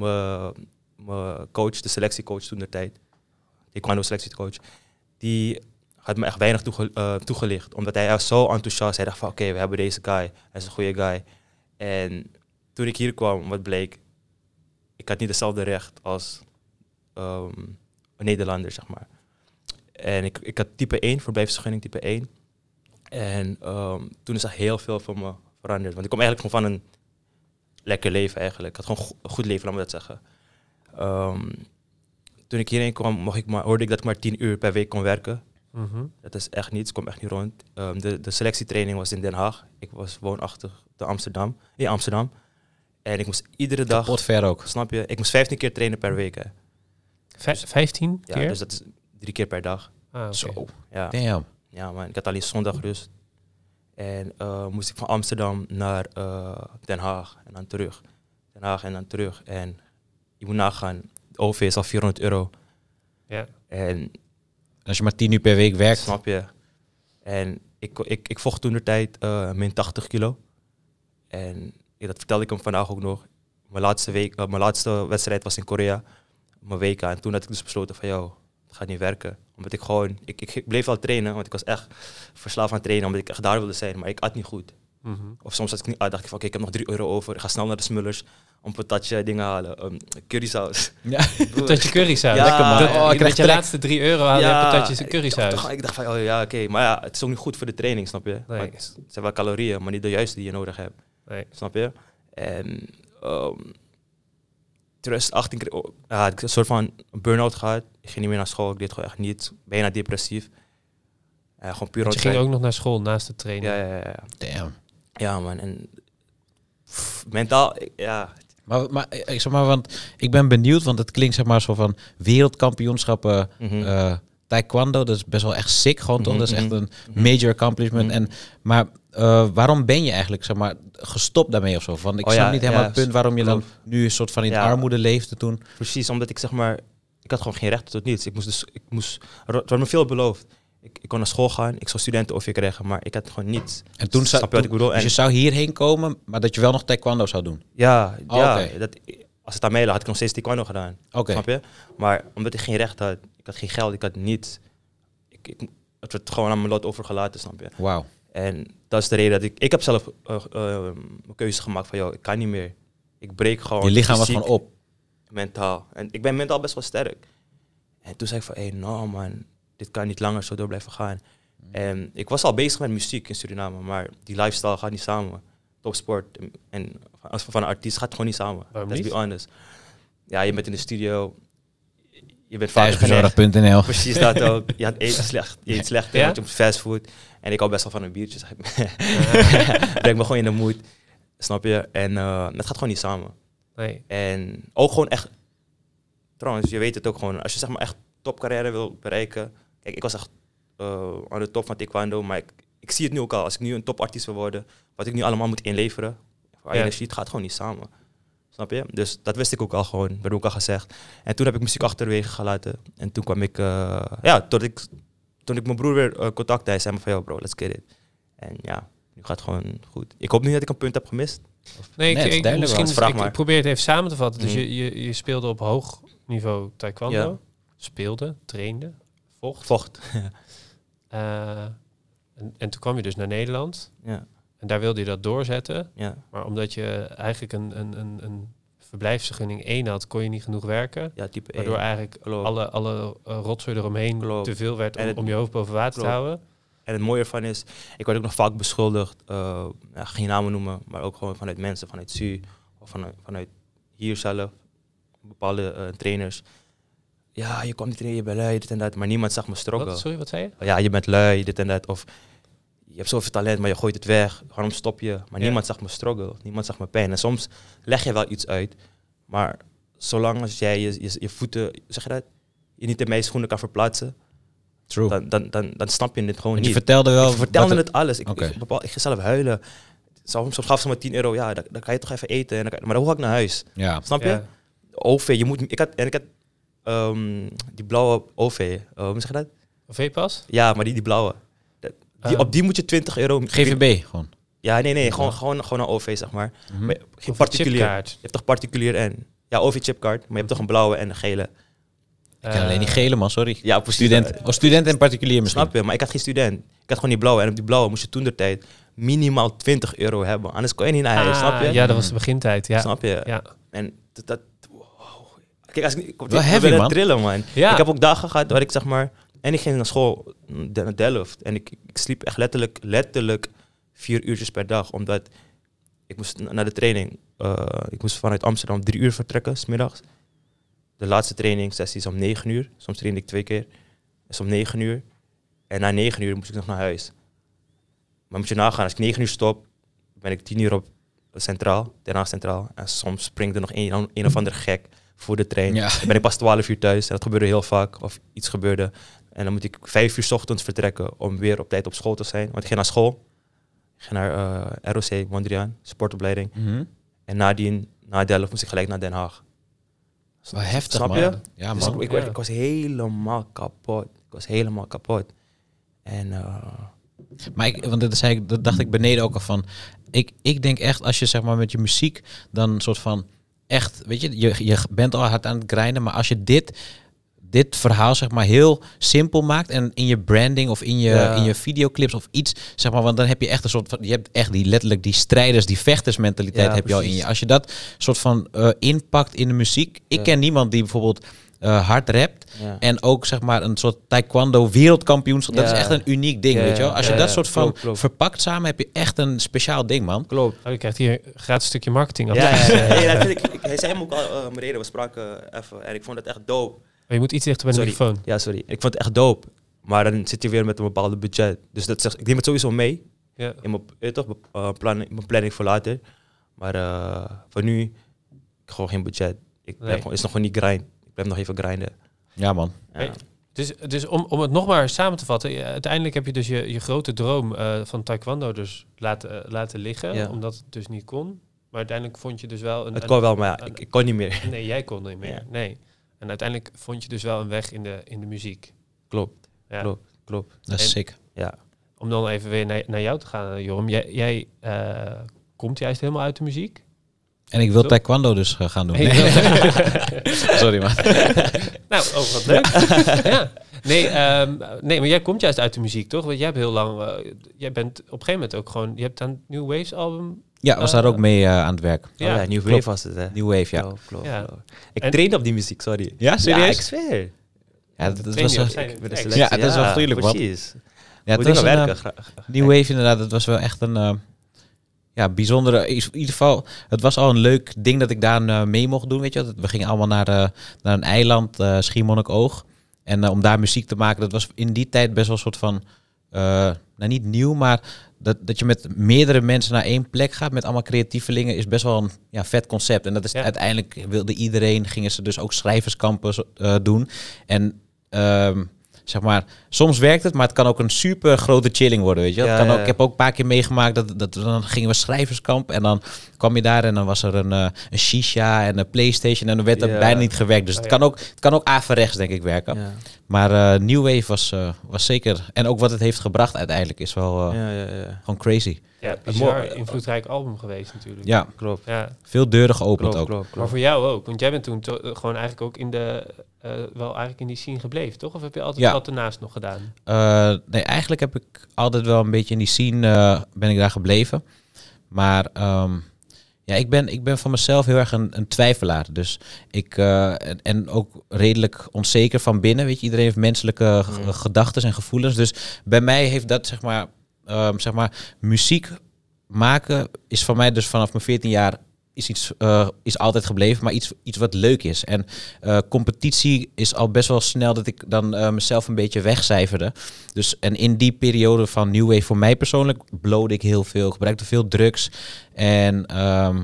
[SPEAKER 2] Mijn coach, de selectiecoach toen de tijd, die kwam selectiecoach, die had me echt weinig eh, toegelicht. Omdat hij was zo enthousiast. Hij dacht van, oké, we hebben deze guy. Hij is een goede guy. En toen ik hier kwam, wat bleek, ik had niet hetzelfde recht als ehm, een Nederlander, zeg maar. En ik, ik had type 1, verblijfsvergunning type 1. En ehm, toen is er heel veel van me veranderd. Want ik kom eigenlijk gewoon van een lekker leven eigenlijk. Ik had gewoon een goed leven, laat me dat zeggen. Ehm, toen ik hierheen kwam, mocht ik maar, hoorde ik dat ik maar tien uur per week kon werken.
[SPEAKER 1] Mhm.
[SPEAKER 2] Dat is echt niets, komt echt niet rond. Ehm, de, de selectietraining was in Den Haag. Ik was woonachtig te Amsterdam, in Amsterdam. En ik moest iedere dag,
[SPEAKER 3] Pot ver ook.
[SPEAKER 2] snap je, ik moest 15 keer trainen per week. Hè.
[SPEAKER 1] Vij- Vijftien
[SPEAKER 2] Ja,
[SPEAKER 1] keer?
[SPEAKER 2] dus dat is drie keer per dag.
[SPEAKER 1] Ah, oké.
[SPEAKER 3] Zo.
[SPEAKER 2] Ja,
[SPEAKER 3] Damn.
[SPEAKER 2] ja man, ik had alleen zondag rust. En eh, moest ik van Amsterdam naar eh, Den Haag en dan terug. Den Haag en dan terug. En je moet nagaan, de OV is al 400 euro.
[SPEAKER 1] Ja.
[SPEAKER 2] En
[SPEAKER 3] Als je maar tien uur per week werkt.
[SPEAKER 2] Snap je? En ik, ik, ik vocht toen de tijd eh, min 80 kilo. En ja, dat vertelde ik hem vandaag ook nog. Mijn laatste, week, mijn laatste wedstrijd was in Korea. Mijn WK. En toen had ik dus besloten van, joh, het gaat niet werken. Omdat ik gewoon, ik, ik, ik bleef wel trainen, want ik was echt verslaafd aan trainen, omdat ik echt daar wilde zijn. Maar ik at niet goed.
[SPEAKER 1] Mhm.
[SPEAKER 2] Of soms had ik niet uit, dacht ik van, oké, ik heb nog 3 euro over. Ik ga snel naar de Smullers om een patatje dingen halen. Um, currysaus.
[SPEAKER 3] Ja.
[SPEAKER 1] Patatje currysaus.
[SPEAKER 2] Ja,
[SPEAKER 3] Lekker, man.
[SPEAKER 1] Dat,
[SPEAKER 3] Oh, ik
[SPEAKER 1] met
[SPEAKER 3] krijg
[SPEAKER 1] je laatste drie euro haal je patatjes en
[SPEAKER 2] ik
[SPEAKER 1] currysaus.
[SPEAKER 2] dacht, ik dacht van, oh ja, oké. Maar ja, het is ook niet goed voor de training, snap je?
[SPEAKER 1] Nee.
[SPEAKER 2] Het zijn wel calorieën, maar niet de juiste die je nodig hebt.
[SPEAKER 1] Nee.
[SPEAKER 2] Snap je? En um, 2018 kreeg oh, ja, had ik een soort van burn-out gehad. Ik ging niet meer naar school, ik deed gewoon echt niet. Bijna depressief. Ja, gewoon puur
[SPEAKER 1] je ging ook nog naar school naast de training.
[SPEAKER 2] Ja, ja, ja. ja.
[SPEAKER 3] Damn.
[SPEAKER 2] Ja, man. En pff, mentaal, ik- ja.
[SPEAKER 3] Maar, maar ik zeg maar, want ik ben benieuwd, want het klinkt zeg maar zo van wereldkampioenschappen
[SPEAKER 2] Mhm.
[SPEAKER 3] eh, taekwondo. Dat is best wel echt sick, gewoon toch?
[SPEAKER 2] Mhm,
[SPEAKER 3] Dat is echt
[SPEAKER 2] mhm.
[SPEAKER 3] een major accomplishment.
[SPEAKER 2] Mhm.
[SPEAKER 3] En, maar eh, waarom ben je eigenlijk zeg maar, gestopt daarmee of zo? Want ik
[SPEAKER 2] Oh
[SPEAKER 3] snap
[SPEAKER 2] ja,
[SPEAKER 3] niet helemaal
[SPEAKER 2] ja,
[SPEAKER 3] het punt waarom je dan nu een soort van in
[SPEAKER 2] Ja.
[SPEAKER 3] armoede leefde toen.
[SPEAKER 2] Precies, omdat ik zeg maar, ik had gewoon geen recht tot niets. Ik moest dus, ik moest, er werd me veel beloofd. Ik, ik kon naar school gaan, ik zou studenten of krijgen, maar ik had gewoon niets.
[SPEAKER 3] En toen, zou,
[SPEAKER 2] je wat ik bedoel?
[SPEAKER 3] Dus
[SPEAKER 2] En-
[SPEAKER 3] je zou hierheen komen, maar dat je wel nog taekwondo zou doen.
[SPEAKER 2] Ja,
[SPEAKER 3] Oh,
[SPEAKER 2] ja dat, als het aan mij lag, had ik nog steeds taekwondo gedaan.
[SPEAKER 3] Oké.
[SPEAKER 2] Snap je? Maar omdat ik geen recht had, ik had geen geld, ik had niets. Ik, ik, het werd gewoon aan mijn lot overgelaten, snap je?
[SPEAKER 3] Wauw.
[SPEAKER 2] En dat is de reden dat ik... Ik heb zelf eh, eh, een keuze gemaakt van, joh, ik kan niet meer. Ik breek gewoon
[SPEAKER 3] Je lichaam was gewoon op.
[SPEAKER 2] Mentaal. En ik ben mentaal best wel sterk. En toen zei ik van, hé, hey, no man, dit kan niet langer zo door blijven gaan. En ik was al bezig met muziek in Suriname, maar die lifestyle gaat niet samen. Topsport en, en als van een artiest gaat gewoon niet samen.
[SPEAKER 1] Waarom
[SPEAKER 2] Let's
[SPEAKER 1] niet?
[SPEAKER 2] be honest. Ja, je bent in de studio, je bent.
[SPEAKER 3] Thuisbezorgd.nl.
[SPEAKER 2] Precies dat ook. Je had eet slecht, je eet slecht,
[SPEAKER 1] Ja?
[SPEAKER 2] je moet fastfood. En ik hou best wel van een biertje. zeg ik. Breng me gewoon in de mood, snap je? En uh, het gaat gewoon niet samen.
[SPEAKER 1] Nee.
[SPEAKER 2] En ook gewoon echt, trouwens, je weet het ook gewoon, als je zeg maar echt topcarrière wil bereiken. Kijk, ik was echt uh, aan de top van taekwondo, maar ik, ik zie het nu ook al. Als ik nu een topartiest wil worden, wat ik nu allemaal moet inleveren, voor
[SPEAKER 1] Ja.
[SPEAKER 2] energie, het gaat gewoon niet samen. Snap je? Dus dat wist ik ook al gewoon, werd ook al gezegd. En toen heb ik muziek achterwege gelaten. En toen kwam ik, uh, ja, tot ik, toen ik mijn broer weer uh, contact had, zei hij van, yo bro, let's get it. En ja, nu gaat het gewoon goed. Ik hoop niet dat ik een punt heb gemist.
[SPEAKER 1] Nee,
[SPEAKER 3] Nee,
[SPEAKER 1] ik, ik,
[SPEAKER 3] duidelijk
[SPEAKER 1] misschien,
[SPEAKER 2] wel. Vraag
[SPEAKER 1] ik,
[SPEAKER 2] maar.
[SPEAKER 1] ik probeer het even samen te vatten. Dus
[SPEAKER 2] Mhm.
[SPEAKER 1] je, je, je speelde op hoog niveau taekwondo.
[SPEAKER 2] Ja.
[SPEAKER 1] Speelde, trainde, vocht.
[SPEAKER 2] Vocht.
[SPEAKER 1] Eh, en, en toen kwam je dus naar Nederland.
[SPEAKER 2] ja,
[SPEAKER 1] En daar wilde je dat doorzetten.
[SPEAKER 2] ja,
[SPEAKER 1] Maar omdat je eigenlijk een, een, een, een verblijfsvergunning 1 had, kon je niet genoeg werken.
[SPEAKER 2] ja, type
[SPEAKER 1] Waardoor
[SPEAKER 2] 1.
[SPEAKER 1] eigenlijk
[SPEAKER 2] Klopt.
[SPEAKER 1] alle, alle uh, rotzooi eromheen
[SPEAKER 2] Klopt.
[SPEAKER 1] te veel werd om,
[SPEAKER 2] het-
[SPEAKER 1] om je hoofd boven water te houden.
[SPEAKER 2] En het mooie ervan is, ik word ook nog vaak beschuldigd, uh, ja, geen namen noemen, maar ook gewoon vanuit mensen, vanuit SU of vanuit, vanuit hier zelf, bepaalde uh, trainers. Ja, je komt niet trainen, je bent lui, dit en dat, maar niemand zag me.
[SPEAKER 1] Wat, sorry, wat zei je?
[SPEAKER 2] Ja, je bent lui, dit en dat, of je hebt zoveel talent, maar je gooit het weg, waarom stop je? Maar
[SPEAKER 1] Ja.
[SPEAKER 2] niemand zag me struggle, niemand zag me pijn. En soms leg je wel iets uit, maar zolang als jij je, je, je voeten, zeg je dat, je niet in mijn schoenen kan verplaatsen,
[SPEAKER 3] True.
[SPEAKER 2] dan, dan, dan, dan snap je het gewoon
[SPEAKER 3] Want je
[SPEAKER 2] niet.
[SPEAKER 3] vertelde wel...
[SPEAKER 2] Ik vertelde het alles. Ik,
[SPEAKER 3] Oké.
[SPEAKER 2] ik, bepaal, ik ging zelf huilen. Soms, soms gaf ze me 10 euro. Ja, dan, dan kan je toch even eten. En dan maar dan hoef ik naar huis.
[SPEAKER 3] Ja.
[SPEAKER 2] Snap je?
[SPEAKER 1] Ja.
[SPEAKER 2] OV, je moet... Ik had, en ik had ehm, die blauwe OV. Uh, hoe zeg je dat?
[SPEAKER 1] V-pas?
[SPEAKER 2] Ja, maar die, die blauwe. Die. Op die moet je 20 euro...
[SPEAKER 3] GVB gewoon.
[SPEAKER 2] Ja, nee, nee. Gewoon, gewoon, gewoon een OV, zeg maar.
[SPEAKER 3] Mhm.
[SPEAKER 2] Maar geen particulier. Je hebt toch particulier en... Ja, OV-chipkaart. Maar je hebt toch een blauwe en een gele.
[SPEAKER 3] Ik ken alleen die gele man, sorry.
[SPEAKER 2] Ja, precies.
[SPEAKER 3] Student, oh, student en particulier misschien.
[SPEAKER 2] Snap je? Maar ik had geen student. Ik had gewoon die blauwe. En op die blauwe moest je toen de tijd minimaal 20 euro hebben. Anders kon je niet naar huis,
[SPEAKER 1] Ah,
[SPEAKER 2] snap je?
[SPEAKER 1] Ja, dat was de begintijd. Ja.
[SPEAKER 2] Snap je?
[SPEAKER 1] Ja.
[SPEAKER 2] En dat... dat wow. Kijk, als ik, ik,
[SPEAKER 3] heavy, man.
[SPEAKER 2] trillen, man.
[SPEAKER 1] Ja.
[SPEAKER 2] Ik heb ook dagen gehad waar ik zeg maar... En ik ging naar school, mm, de- naar Delft. En ik, ik sliep echt letterlijk, letterlijk vier uurtjes per dag. Omdat ik moest na- naar de training. eh, ik moest vanuit Amsterdam drie uur vertrekken, smiddags. De laatste trainingssessie is om negen uur. Soms train ik twee keer. is om negen uur. En na negen uur moest ik nog naar huis. Maar moet je nagaan, als ik negen uur stop, ben ik tien uur op Centraal, Haag Centraal. En soms springt er nog een, een of ander gek voor de trein.
[SPEAKER 3] Ja.
[SPEAKER 2] Dan ben ik pas 12 uur thuis. En dat gebeurde heel vaak. Of iets gebeurde. En dan moet ik vijf uur 's ochtends vertrekken om weer op tijd op school te zijn. Want ik ging naar school. Ik ging naar eh, ROC, Mondriaan, sportopleiding.
[SPEAKER 3] Mhm.
[SPEAKER 2] En nadien, na Delft, moest ik gelijk naar Den Haag.
[SPEAKER 3] Wel heftig,
[SPEAKER 2] Snap
[SPEAKER 3] man.
[SPEAKER 2] je?
[SPEAKER 3] Ja,
[SPEAKER 2] Dus
[SPEAKER 3] man.
[SPEAKER 2] ik, ik,
[SPEAKER 1] Ja.
[SPEAKER 2] ik was helemaal kapot. Ik was helemaal kapot. En eh,
[SPEAKER 3] Maar ik, want dat, zei ik, dat dacht ik beneden ook al van. Ik, ik denk echt, als je zeg maar met je muziek dan een soort van echt, weet je, je, je bent al hard aan het grinden, maar als je dit, dit verhaal zeg maar heel simpel maakt en in je branding of in je,
[SPEAKER 2] Ja.
[SPEAKER 3] in je videoclips of iets, zeg maar, want dan heb je echt een soort van, je hebt echt die letterlijk die strijders, die vechtersmentaliteit
[SPEAKER 2] Ja,
[SPEAKER 3] heb je al in je. Als je dat soort van eh, inpakt in de muziek, ik
[SPEAKER 2] Ja.
[SPEAKER 3] ken niemand die bijvoorbeeld eh, hard rapt
[SPEAKER 2] ja.
[SPEAKER 3] en ook zeg maar een soort taekwondo wereldkampioenschap. Dat
[SPEAKER 2] Ja.
[SPEAKER 3] is echt een uniek ding,
[SPEAKER 2] Ja,
[SPEAKER 3] weet je wel.
[SPEAKER 2] ja,
[SPEAKER 3] Als je dat
[SPEAKER 2] ja.
[SPEAKER 3] soort van
[SPEAKER 2] Klopt, klopt.
[SPEAKER 3] verpakt samen, heb je echt een speciaal ding, man.
[SPEAKER 2] Klopt.
[SPEAKER 1] Oh, je krijgt hier een gratis stukje marketing.
[SPEAKER 2] Ja, ja, ik, ik, hij zei hem ook al, eh mijn reden, we spraken even. En ik vond het echt dope.
[SPEAKER 1] Maar je moet iets dichter bij de
[SPEAKER 2] Sorry.
[SPEAKER 1] microfoon.
[SPEAKER 2] Ja, sorry. Ik vond het echt dope. Maar dan zit je weer met een bepaalde budget. Dus dat zegt, ik neem het sowieso mee
[SPEAKER 1] Ja.
[SPEAKER 2] in mijn, je toch, eh, planning, mijn planning voor later. Maar eh, voor nu, ik heb gewoon geen budget. Ik blijf
[SPEAKER 1] Nee.
[SPEAKER 2] gewoon, is nog gewoon niet grind. Ik blijf nog even grinden.
[SPEAKER 3] Ja, man.
[SPEAKER 2] Ja.
[SPEAKER 1] Hey, Dus, dus om, om het nog maar samen te vatten. uiteindelijk heb je dus je, je grote droom eh, van taekwondo dus laten, eh, laten liggen.
[SPEAKER 2] Ja.
[SPEAKER 1] Omdat het dus niet kon. Maar uiteindelijk vond je dus wel een...
[SPEAKER 2] Het
[SPEAKER 1] een-
[SPEAKER 2] kon wel, maar ja,
[SPEAKER 1] een-
[SPEAKER 2] ik, ik kon niet meer.
[SPEAKER 1] Nee, jij kon niet meer.
[SPEAKER 2] Ja.
[SPEAKER 1] Nee. En uiteindelijk vond je dus wel een weg in de, in de muziek.
[SPEAKER 2] Klopt,
[SPEAKER 1] Ja.
[SPEAKER 2] klopt, klopt.
[SPEAKER 3] Dat is
[SPEAKER 1] En-
[SPEAKER 3] sick.
[SPEAKER 2] Ja.
[SPEAKER 1] Om dan even weer naar, naar jou te gaan, eh, Joram. Jij, jij eh, komt juist helemaal uit de muziek.
[SPEAKER 3] En ik wil taekwondo dus eh, gaan doen.
[SPEAKER 1] Hey,
[SPEAKER 3] Nee. Sorry, man.
[SPEAKER 1] nou, oh, wat leuk. ja. Nee, ehm, nee, maar jij komt juist uit de muziek, toch? Want jij hebt heel lang... jij bent op een gegeven moment ook gewoon... Je hebt aan het New Waves album...
[SPEAKER 3] Ja, was daar
[SPEAKER 1] Eh,
[SPEAKER 3] ook mee eh, aan het werk.
[SPEAKER 2] Ja, oh, New
[SPEAKER 3] klopt.
[SPEAKER 2] Wave was het, hè?
[SPEAKER 3] New Wave, ja.
[SPEAKER 2] Klopt, klopt,
[SPEAKER 1] Ja.
[SPEAKER 2] klopt. Ik
[SPEAKER 1] En-
[SPEAKER 2] trainde op die muziek, sorry.
[SPEAKER 3] Ja,
[SPEAKER 2] Ja, ik zweer.
[SPEAKER 3] Ja, dat, dat was, eh,
[SPEAKER 2] de
[SPEAKER 1] Ja,
[SPEAKER 3] dat is wel gruwelijk, man.
[SPEAKER 2] Precies.
[SPEAKER 3] ja, het was
[SPEAKER 2] werken.
[SPEAKER 3] eh,
[SPEAKER 2] gra-
[SPEAKER 3] New Wave inderdaad, dat was wel echt een eh, ja, bijzondere... In ieder geval, het was al een leuk ding dat ik daar eh, mee mocht doen, weet je wel. We gingen allemaal naar, eh, naar een eiland, eh Schiermonnikoog. En eh, om daar muziek te maken, dat was in die tijd best wel een soort van... eh, nou, niet nieuw, maar dat, dat je met meerdere mensen naar één plek gaat met allemaal creatievelingen is best wel een ja, vet concept. En dat is
[SPEAKER 1] Ja.
[SPEAKER 3] uiteindelijk wilde iedereen, gingen ze dus ook schrijverskampen eh, doen. En ehm, zeg maar, soms werkt het, maar het kan ook een super grote chilling worden, weet je.
[SPEAKER 2] Ja,
[SPEAKER 3] het kan
[SPEAKER 2] ja,
[SPEAKER 3] ook,
[SPEAKER 2] ja.
[SPEAKER 3] ik heb ook een paar keer meegemaakt dat, dat dan gingen we schrijverskamp en dan kwam je daar en dan was er een, eh, een shisha en een Playstation en dan werd er
[SPEAKER 2] Ja.
[SPEAKER 3] bijna niet gewerkt. Dus
[SPEAKER 1] Oh,
[SPEAKER 3] het
[SPEAKER 1] ja.
[SPEAKER 3] kan ook, het kan ook averechts denk ik werken.
[SPEAKER 2] Ja.
[SPEAKER 3] Maar eh New Wave was, eh, was zeker en ook wat het heeft gebracht uiteindelijk is wel eh,
[SPEAKER 2] Ja, ja, ja.
[SPEAKER 3] gewoon crazy.
[SPEAKER 1] Ja, bizar invloedrijk album geweest natuurlijk.
[SPEAKER 3] Ja,
[SPEAKER 2] Klopt.
[SPEAKER 1] ja.
[SPEAKER 3] veel deuren geopend
[SPEAKER 2] Klopt,
[SPEAKER 3] ook.
[SPEAKER 2] klopt,
[SPEAKER 1] Maar voor jou ook. Want jij bent toen to- gewoon eigenlijk ook in de... eh, wel eigenlijk in die scene gebleven, toch? Of heb je altijd
[SPEAKER 3] Ja.
[SPEAKER 1] wat ernaast nog gedaan?
[SPEAKER 3] Eh, nee, eigenlijk heb ik altijd wel een beetje in die scene eh, ben ik daar gebleven. Maar ehm, ja, ik ben, ik ben van mezelf heel erg een, een twijfelaar. Dus ik eh, en, en ook redelijk onzeker van binnen. Weet je, iedereen heeft menselijke
[SPEAKER 2] Mm.
[SPEAKER 3] gedachten en gevoelens. Dus bij mij heeft dat zeg maar, ehm, zeg maar, muziek maken is van mij dus vanaf mijn 14 jaar is iets eh, is altijd gebleven, maar iets, iets wat leuk is. En eh, competitie is al best wel snel dat ik dan eh, mezelf een beetje wegcijferde. Dus en in die periode van New Wave voor mij persoonlijk blode ik heel veel, gebruikte veel drugs en ehm,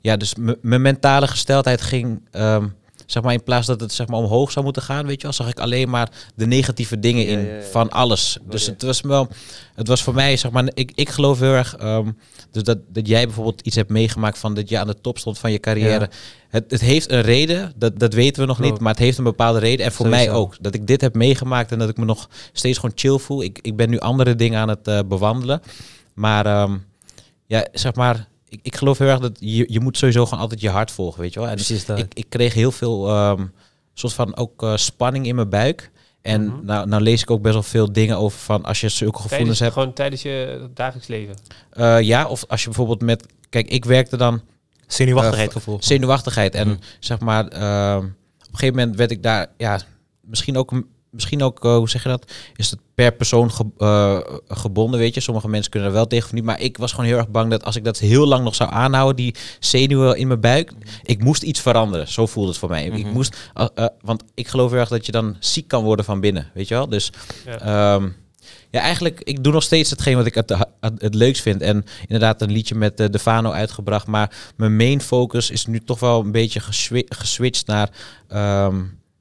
[SPEAKER 3] ja, dus mijn mentale gesteldheid ging ehm, zeg maar in plaats dat het zeg maar omhoog zou moeten gaan, weet je wel, zag ik alleen maar de negatieve dingen in
[SPEAKER 2] ja, ja.
[SPEAKER 3] van alles. Dus het was wel, het was voor mij zeg maar, ik, ik geloof heel erg. ehm, dus dat, dat jij bijvoorbeeld iets hebt meegemaakt van dat je aan de top stond van je carrière. Het, het heeft een reden, dat, dat weten we nog
[SPEAKER 2] Klopt.
[SPEAKER 3] niet, maar het heeft een bepaalde reden. En voor mij ook. Dat ik dit heb meegemaakt en dat ik me nog steeds gewoon chill voel. Ik, ik ben nu andere dingen aan het eh, bewandelen. Maar ehm, ja, zeg maar, ik, ik geloof heel erg dat je, je moet sowieso gewoon altijd je hart volgen, weet je wel. En
[SPEAKER 2] Precies dat.
[SPEAKER 3] ik, ik kreeg heel veel ehm soort van ook eh, spanning in mijn buik. En
[SPEAKER 1] Mhm.
[SPEAKER 3] nou, nou lees ik ook best wel veel dingen over van als je zulke gevoelens
[SPEAKER 1] Tijdens,
[SPEAKER 3] hebt.
[SPEAKER 1] gewoon tijdens je dagelijks leven.
[SPEAKER 3] Eh, ja, of als je bijvoorbeeld met... Kijk, ik werkte dan
[SPEAKER 2] Zenuwachtigheid
[SPEAKER 3] Eh,
[SPEAKER 2] gevoel.
[SPEAKER 3] zenuwachtigheid. En
[SPEAKER 2] Mhm.
[SPEAKER 3] zeg maar, ehm, op een gegeven moment werd ik daar, ja, misschien ook een- misschien ook, eh, hoe zeg je dat? Is het per persoon ge- eh, gebonden, weet je? Sommige mensen kunnen er wel tegen of niet. Maar ik was gewoon heel erg bang dat als ik dat heel lang nog zou aanhouden, die zenuwen in mijn buik, ik moest iets veranderen. Zo voelde het voor mij. Ik
[SPEAKER 2] Mhm.
[SPEAKER 3] moest, eh, want ik geloof heel erg dat je dan ziek kan worden van binnen, weet je wel? Dus
[SPEAKER 1] Ja.
[SPEAKER 3] Ehm, ja, eigenlijk, ik doe nog steeds hetgeen wat ik het, het, het leukst vind. En inderdaad een liedje met eh, de Fano uitgebracht. Maar mijn main focus is nu toch wel een beetje geswi- geswitcht naar, ehm,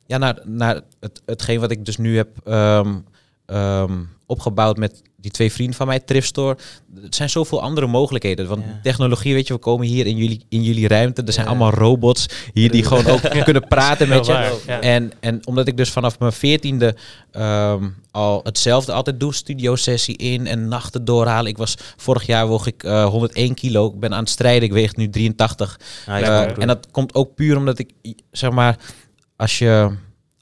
[SPEAKER 3] ja, naar, naar het, hetgeen wat ik dus nu heb ehm, ehm, opgebouwd met die twee vrienden van mij, Thrift Store. Er zijn zoveel andere mogelijkheden. Want
[SPEAKER 2] Ja.
[SPEAKER 3] technologie, weet je, we komen hier in jullie, in jullie ruimte. Er zijn
[SPEAKER 2] Ja.
[SPEAKER 3] allemaal robots hier die gewoon ook kunnen praten met je.
[SPEAKER 1] Ja.
[SPEAKER 3] En, en omdat ik dus vanaf mijn veertiende ehm, al hetzelfde altijd doe, studiosessie in en nachten doorhalen. Ik was vorig jaar woog ik eh, 101 kilo. Ik ben aan het strijden. Ik weeg nu 83.
[SPEAKER 2] Nice,
[SPEAKER 3] Eh, en dat komt ook puur omdat ik, zeg maar, als je,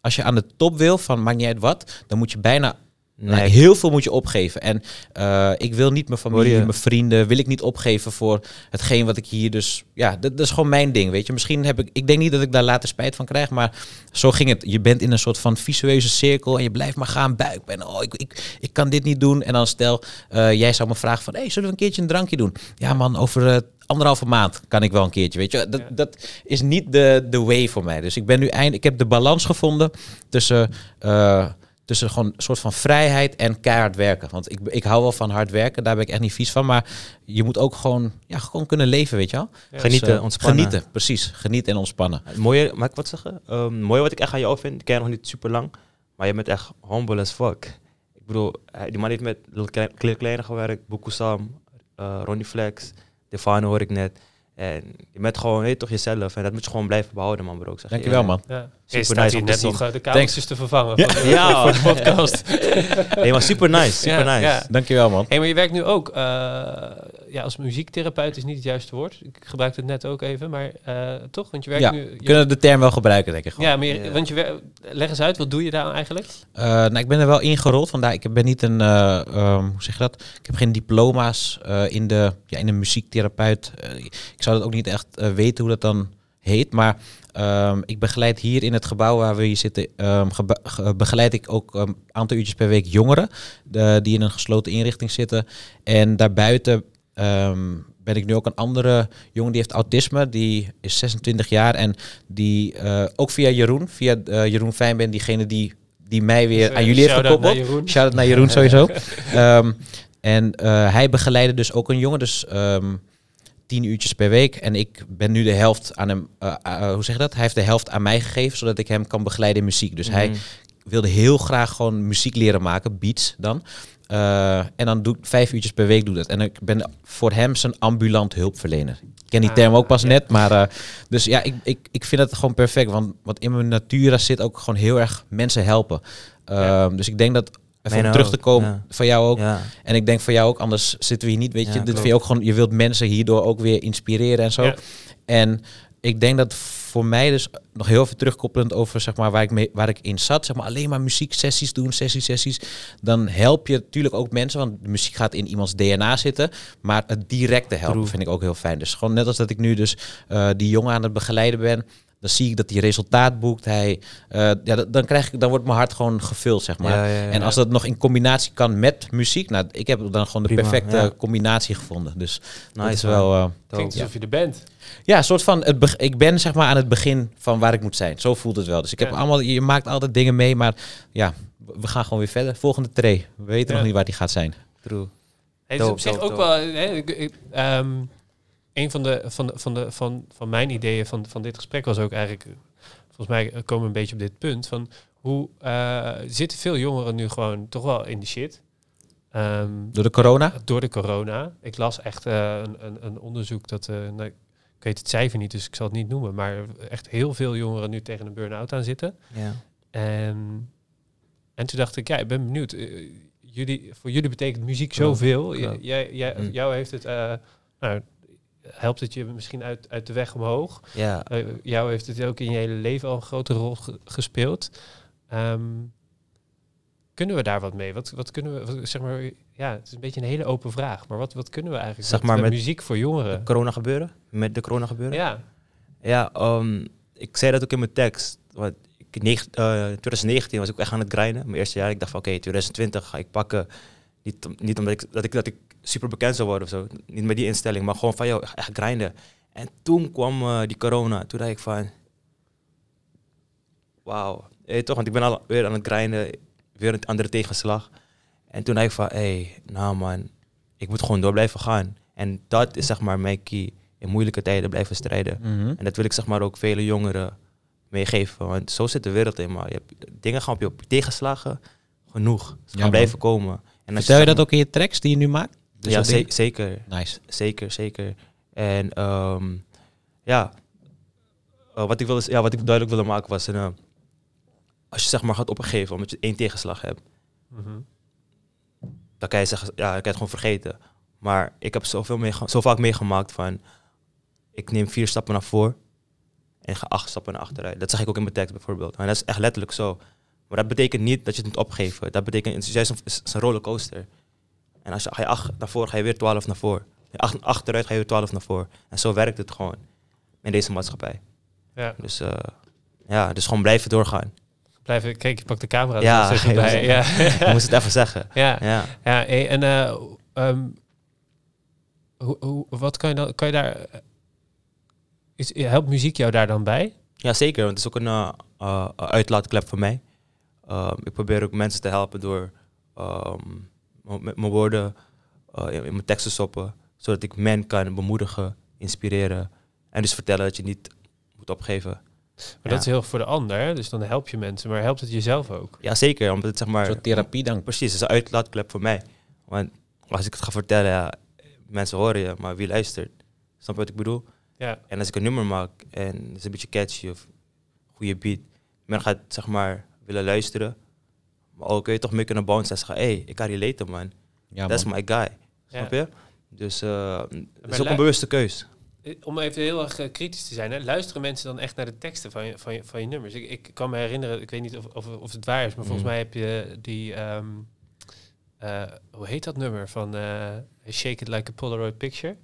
[SPEAKER 3] als je aan de top wil van maakt niet uit wat, dan moet je bijna
[SPEAKER 2] Nee,
[SPEAKER 3] nou, heel veel moet je opgeven. En eh, ik wil niet mijn familie, mijn vrienden, wil ik niet opgeven voor hetgeen wat ik hier dus... Ja, dat, dat is gewoon mijn ding, weet je. Misschien heb ik... Ik denk niet dat ik daar later spijt van krijg, maar zo ging het. Je bent in een soort van visueuze cirkel en je blijft maar gaan buikpijn. Oh, ik, ik, ik kan dit niet doen. En dan stel, eh, jij zou me vragen van... Hey, zullen we een keertje een drankje doen? Ja man, over... eh, Anderhalve maand kan ik wel een keertje, weet je. Dat,
[SPEAKER 1] Ja.
[SPEAKER 3] dat is niet de, de way voor mij. Dus ik ben nu eind, ik heb de balans gevonden tussen, eh, tussen gewoon een soort van vrijheid en keihard werken. Want ik, ik hou wel van hard werken, daar ben ik echt niet vies van. Maar je moet ook gewoon, ja, gewoon kunnen leven, weet je wel.
[SPEAKER 1] Ja.
[SPEAKER 2] Genieten,
[SPEAKER 3] Dus, eh,
[SPEAKER 2] ontspannen.
[SPEAKER 3] Genieten, precies. Genieten en ontspannen.
[SPEAKER 2] Het mooie, mag ik wat zeggen? Ehm, mooie wat ik echt aan jou vind, ik ken je nog niet super lang, maar je bent echt humble as fuck. Ik bedoel, die man heeft met Lil Kleine gewerkt, Boekoe Sam, eh, Ronnie Flex, Defano hoor ik net. En je bent gewoon, weet je toch, jezelf. En dat moet je gewoon blijven behouden, man, bro. Ik zeg je
[SPEAKER 3] Dankjewel, man.
[SPEAKER 1] Ja.
[SPEAKER 2] Super
[SPEAKER 1] Je staat
[SPEAKER 2] nice om
[SPEAKER 1] net nog eh, de kabeltjes te vervangen
[SPEAKER 3] Ja.
[SPEAKER 1] voor, de,
[SPEAKER 2] Ja.
[SPEAKER 1] voor de podcast.
[SPEAKER 2] Nee, maar super nice, super
[SPEAKER 1] Ja,
[SPEAKER 2] nice.
[SPEAKER 1] ja.
[SPEAKER 3] Dankjewel, man.
[SPEAKER 1] Hey, maar je werkt nu ook eh, ja, als muziektherapeut is niet het juiste woord. Ik gebruikte het net ook even, maar eh, toch? Want je werkt
[SPEAKER 3] Ja,
[SPEAKER 1] nu... je-
[SPEAKER 3] kunnen de term wel gebruiken, denk ik. gewoon.
[SPEAKER 1] ja, maar je- want je leg eens uit, wat doe je daar eigenlijk?
[SPEAKER 3] Eh, nou, ik ben er wel ingerold. Vandaar, ik ben niet een, eh, ehm, hoe zeg je dat? Ik heb geen diploma's eh, in, de, ja, in de muziektherapeut. Ik zou dat ook niet echt weten hoe dat dan heet. Maar ehm, ik begeleid hier in het gebouw waar we hier zitten, ehm, gebe- ge- begeleid ik ook een aantal uurtjes per week jongeren de, die in een gesloten inrichting zitten. En daarbuiten ehm, ben ik nu ook een andere jongen die heeft autisme. Die is 26 jaar en die eh, ook via Jeroen, via eh, Jeroen Fijnben, diegene die, die mij weer
[SPEAKER 1] Dus,
[SPEAKER 3] aan jullie heeft gekoppeld. Shout-out naar Jeroen sowieso. Ehm, en eh, hij begeleidde dus ook een jongen, dus ehm, tien uurtjes per week. En ik ben nu de helft aan hem, eh, eh, hoe zeg je dat? Hij heeft de helft aan mij gegeven, zodat ik hem kan begeleiden in muziek. Dus hij
[SPEAKER 2] Mhm.
[SPEAKER 3] wilde heel graag gewoon muziek leren maken, beats dan. Eh, en dan doe ik vijf uurtjes per week doe dat. En ik ben voor hem zijn ambulant hulpverlener. Ik ken die
[SPEAKER 1] Ah,
[SPEAKER 3] term ook pas
[SPEAKER 1] ja.
[SPEAKER 3] net, maar eh, dus ja, ik, ik, ik vind het gewoon perfect. Want wat in mijn natura zit ook gewoon heel erg mensen helpen.
[SPEAKER 1] Ja.
[SPEAKER 3] Ehm, Dus ik denk dat, even om terug te komen,
[SPEAKER 2] ja.
[SPEAKER 3] van jou ook.
[SPEAKER 2] Ja.
[SPEAKER 3] En ik denk voor jou ook, anders zitten we hier niet, weet je.
[SPEAKER 2] Ja,
[SPEAKER 3] Dit
[SPEAKER 2] klopt.
[SPEAKER 3] vind je ook gewoon, je wilt mensen hierdoor ook weer inspireren en zo.
[SPEAKER 1] Ja.
[SPEAKER 3] En ik denk dat voor mij dus nog heel veel terugkoppelend over zeg maar waar ik mee, waar ik in zat, zeg maar alleen maar muzieksessies doen, sessies, sessies, dan help je natuurlijk ook mensen, want de muziek gaat in iemands DNA zitten, maar het directe helpen
[SPEAKER 2] True.
[SPEAKER 3] vind ik ook heel fijn. Dus gewoon net als dat ik nu dus eh, die jongen aan het begeleiden ben, dan zie ik dat hij resultaat boekt. Hij, eh, ja, dat- dan krijg ik, dan wordt mijn hart gewoon gevuld, zeg maar.
[SPEAKER 2] Ja, ja, ja.
[SPEAKER 3] En als dat nog in combinatie kan met muziek, nou, ik heb dan gewoon de
[SPEAKER 2] Prima,
[SPEAKER 3] perfecte
[SPEAKER 2] ja.
[SPEAKER 3] combinatie gevonden. Dus dat
[SPEAKER 2] Nice,
[SPEAKER 3] is wel. eh,
[SPEAKER 1] Klinkt alsof je er bent.
[SPEAKER 3] ja, een soort van. Het ik ben zeg maar aan het begin van waar ik moet zijn. Zo voelt het wel. Dus ik heb
[SPEAKER 1] Ja.
[SPEAKER 3] allemaal. Je maakt altijd dingen mee, maar ja, we gaan gewoon weer verder. Volgende tray. We weten
[SPEAKER 1] Ja.
[SPEAKER 3] nog niet waar die gaat zijn.
[SPEAKER 2] True.
[SPEAKER 1] Het is op zich
[SPEAKER 2] dope,
[SPEAKER 1] ook
[SPEAKER 2] dope.
[SPEAKER 1] wel... Hè, ik- ik- ehm, een van, de, van, de, van, de, van, van mijn ideeën van, van dit gesprek was ook eigenlijk... Volgens mij komen we een beetje op dit punt van... Hoe eh, zitten veel jongeren nu gewoon toch wel in de shit? Ehm,
[SPEAKER 3] Door de corona.
[SPEAKER 1] door de corona. Ik las echt eh, een, een, een onderzoek dat... eh, nou, ik weet het cijfer niet, dus ik zal het niet noemen. Maar echt heel veel jongeren nu tegen een burn-out aan zitten.
[SPEAKER 2] Ja.
[SPEAKER 1] En, en toen dacht ik, ja, ik ben benieuwd. eh, jullie, voor jullie betekent muziek zoveel. Jij, jij,
[SPEAKER 2] Mm.
[SPEAKER 1] Jou heeft het, eh, nou, helpt het je misschien uit, uit de weg omhoog.
[SPEAKER 2] Ja.
[SPEAKER 1] Eh, jou heeft het ook in je hele leven al een grote rol ge- gespeeld. Ehm, kunnen we daar wat mee? Wat, wat kunnen we, wat- zeg maar, ja, het is een beetje een hele open vraag. Maar wat, wat kunnen we eigenlijk
[SPEAKER 2] Zeg
[SPEAKER 1] met,
[SPEAKER 2] maar
[SPEAKER 1] met
[SPEAKER 2] met-
[SPEAKER 1] muziek voor jongeren?
[SPEAKER 2] corona gebeuren? Met de corona gebeuren?
[SPEAKER 1] Ja,
[SPEAKER 2] Ja, ehm, ik zei dat ook in mijn tekst. Want ik ik negen- eh, 2019 was ik echt aan het grinden. Mijn eerste jaar. Ik dacht van oké, 2020 ga ik pakken. Niet, om- niet omdat ik dat, ik dat ik super bekend zou worden of zo. Niet met die instelling, maar gewoon van joh, echt grinden. En toen kwam eh, die corona. Toen dacht ik van wauw. Hey, toch, want ik ben al weer aan het grinden. Weer een andere tegenslag. En toen dacht ik van hé, hey, nou man, ik moet gewoon door blijven gaan. En dat is zeg maar mijn key. In moeilijke tijden blijven strijden.
[SPEAKER 3] Mhm.
[SPEAKER 2] En dat wil ik zeg maar ook vele jongeren meegeven. Want zo zit de wereld in, maar je hebt, dingen gaan op je op tegenslagen genoeg. Ze gaan blijven komen. En als
[SPEAKER 3] Vertel je dat ook in je tracks die je nu maakt? Dus
[SPEAKER 2] ja, ze- zeker.
[SPEAKER 3] Nice.
[SPEAKER 2] Zeker, zeker. En ehm, ja, Eh, wat, ik wilde, ja, wat ik duidelijk wilde maken was... Een, eh, als je zeg maar gaat opgeven omdat je één tegenslag hebt...
[SPEAKER 1] Mhm.
[SPEAKER 2] dan kan je, zeggen, ja, kan je het gewoon vergeten. Maar ik heb zoveel zo vaak meegemaakt van... ik neem vier stappen naar voren en ik ga acht stappen naar achteruit. Dat zeg ik ook in mijn tekst bijvoorbeeld. En dat is echt letterlijk zo. Maar dat betekent niet dat je het moet opgeven. Dat betekent, het is juist een, het is een rollercoaster. En als je, ga je acht naar voren, ga je weer twaalf naar voren. Acht, achteruit ga je weer twaalf naar voren. En zo werkt het gewoon in deze maatschappij.
[SPEAKER 1] Ja,
[SPEAKER 2] Dus eh, ja, dus gewoon blijven doorgaan.
[SPEAKER 1] blijven. Kijk, je pakt de camera.
[SPEAKER 2] Ja,
[SPEAKER 1] erbij. ja.
[SPEAKER 2] Ik moest het even zeggen.
[SPEAKER 1] ja.
[SPEAKER 2] Ja.
[SPEAKER 1] Ja, en eh, ehm, hoe, hoe, wat kan je dan, kan je daar, eh, is, helpt muziek jou daar dan bij?
[SPEAKER 2] Ja, zeker. Want het is ook een uitlaatklep voor mij. Ehm, ik probeer ook mensen te helpen door ehm, met mijn woorden eh, in, in mijn teksten te stoppen. Zodat ik men kan bemoedigen, inspireren. En dus vertellen dat je niet moet opgeven.
[SPEAKER 1] Maar
[SPEAKER 2] Ja.
[SPEAKER 1] dat is heel voor de ander, hè? dus dan help je mensen, maar helpt het jezelf ook?
[SPEAKER 2] Ja, zeker. Omdat het zeg maar...
[SPEAKER 3] Een soort therapie dan.
[SPEAKER 2] Precies, het is een uitlaatklep voor mij. Want als ik het ga vertellen, ja, mensen horen je, maar wie luistert? Snap je wat ik bedoel?
[SPEAKER 1] Ja,
[SPEAKER 2] En als ik een nummer maak en het is een beetje catchy of goede beat, men gaat zeg maar willen luisteren. Maar ook kun je toch mee kunnen bouncen en zeggen, hé, hey, ik kan relaten man.
[SPEAKER 3] Ja, man.
[SPEAKER 2] my guy.
[SPEAKER 1] Ja.
[SPEAKER 2] Snap je? Dus eh, het is ook een bewuste keus.
[SPEAKER 1] Eh, Om even heel erg eh, kritisch te zijn, hè? luisteren mensen dan echt naar de teksten van je, van je, van je nummers? Ik, ik kan me herinneren, ik weet niet of, of, of het waar is, maar volgens
[SPEAKER 2] Mhm.
[SPEAKER 1] mij heb je die, ehm, eh, hoe heet dat nummer van eh, Shake It Like a Polaroid Picture?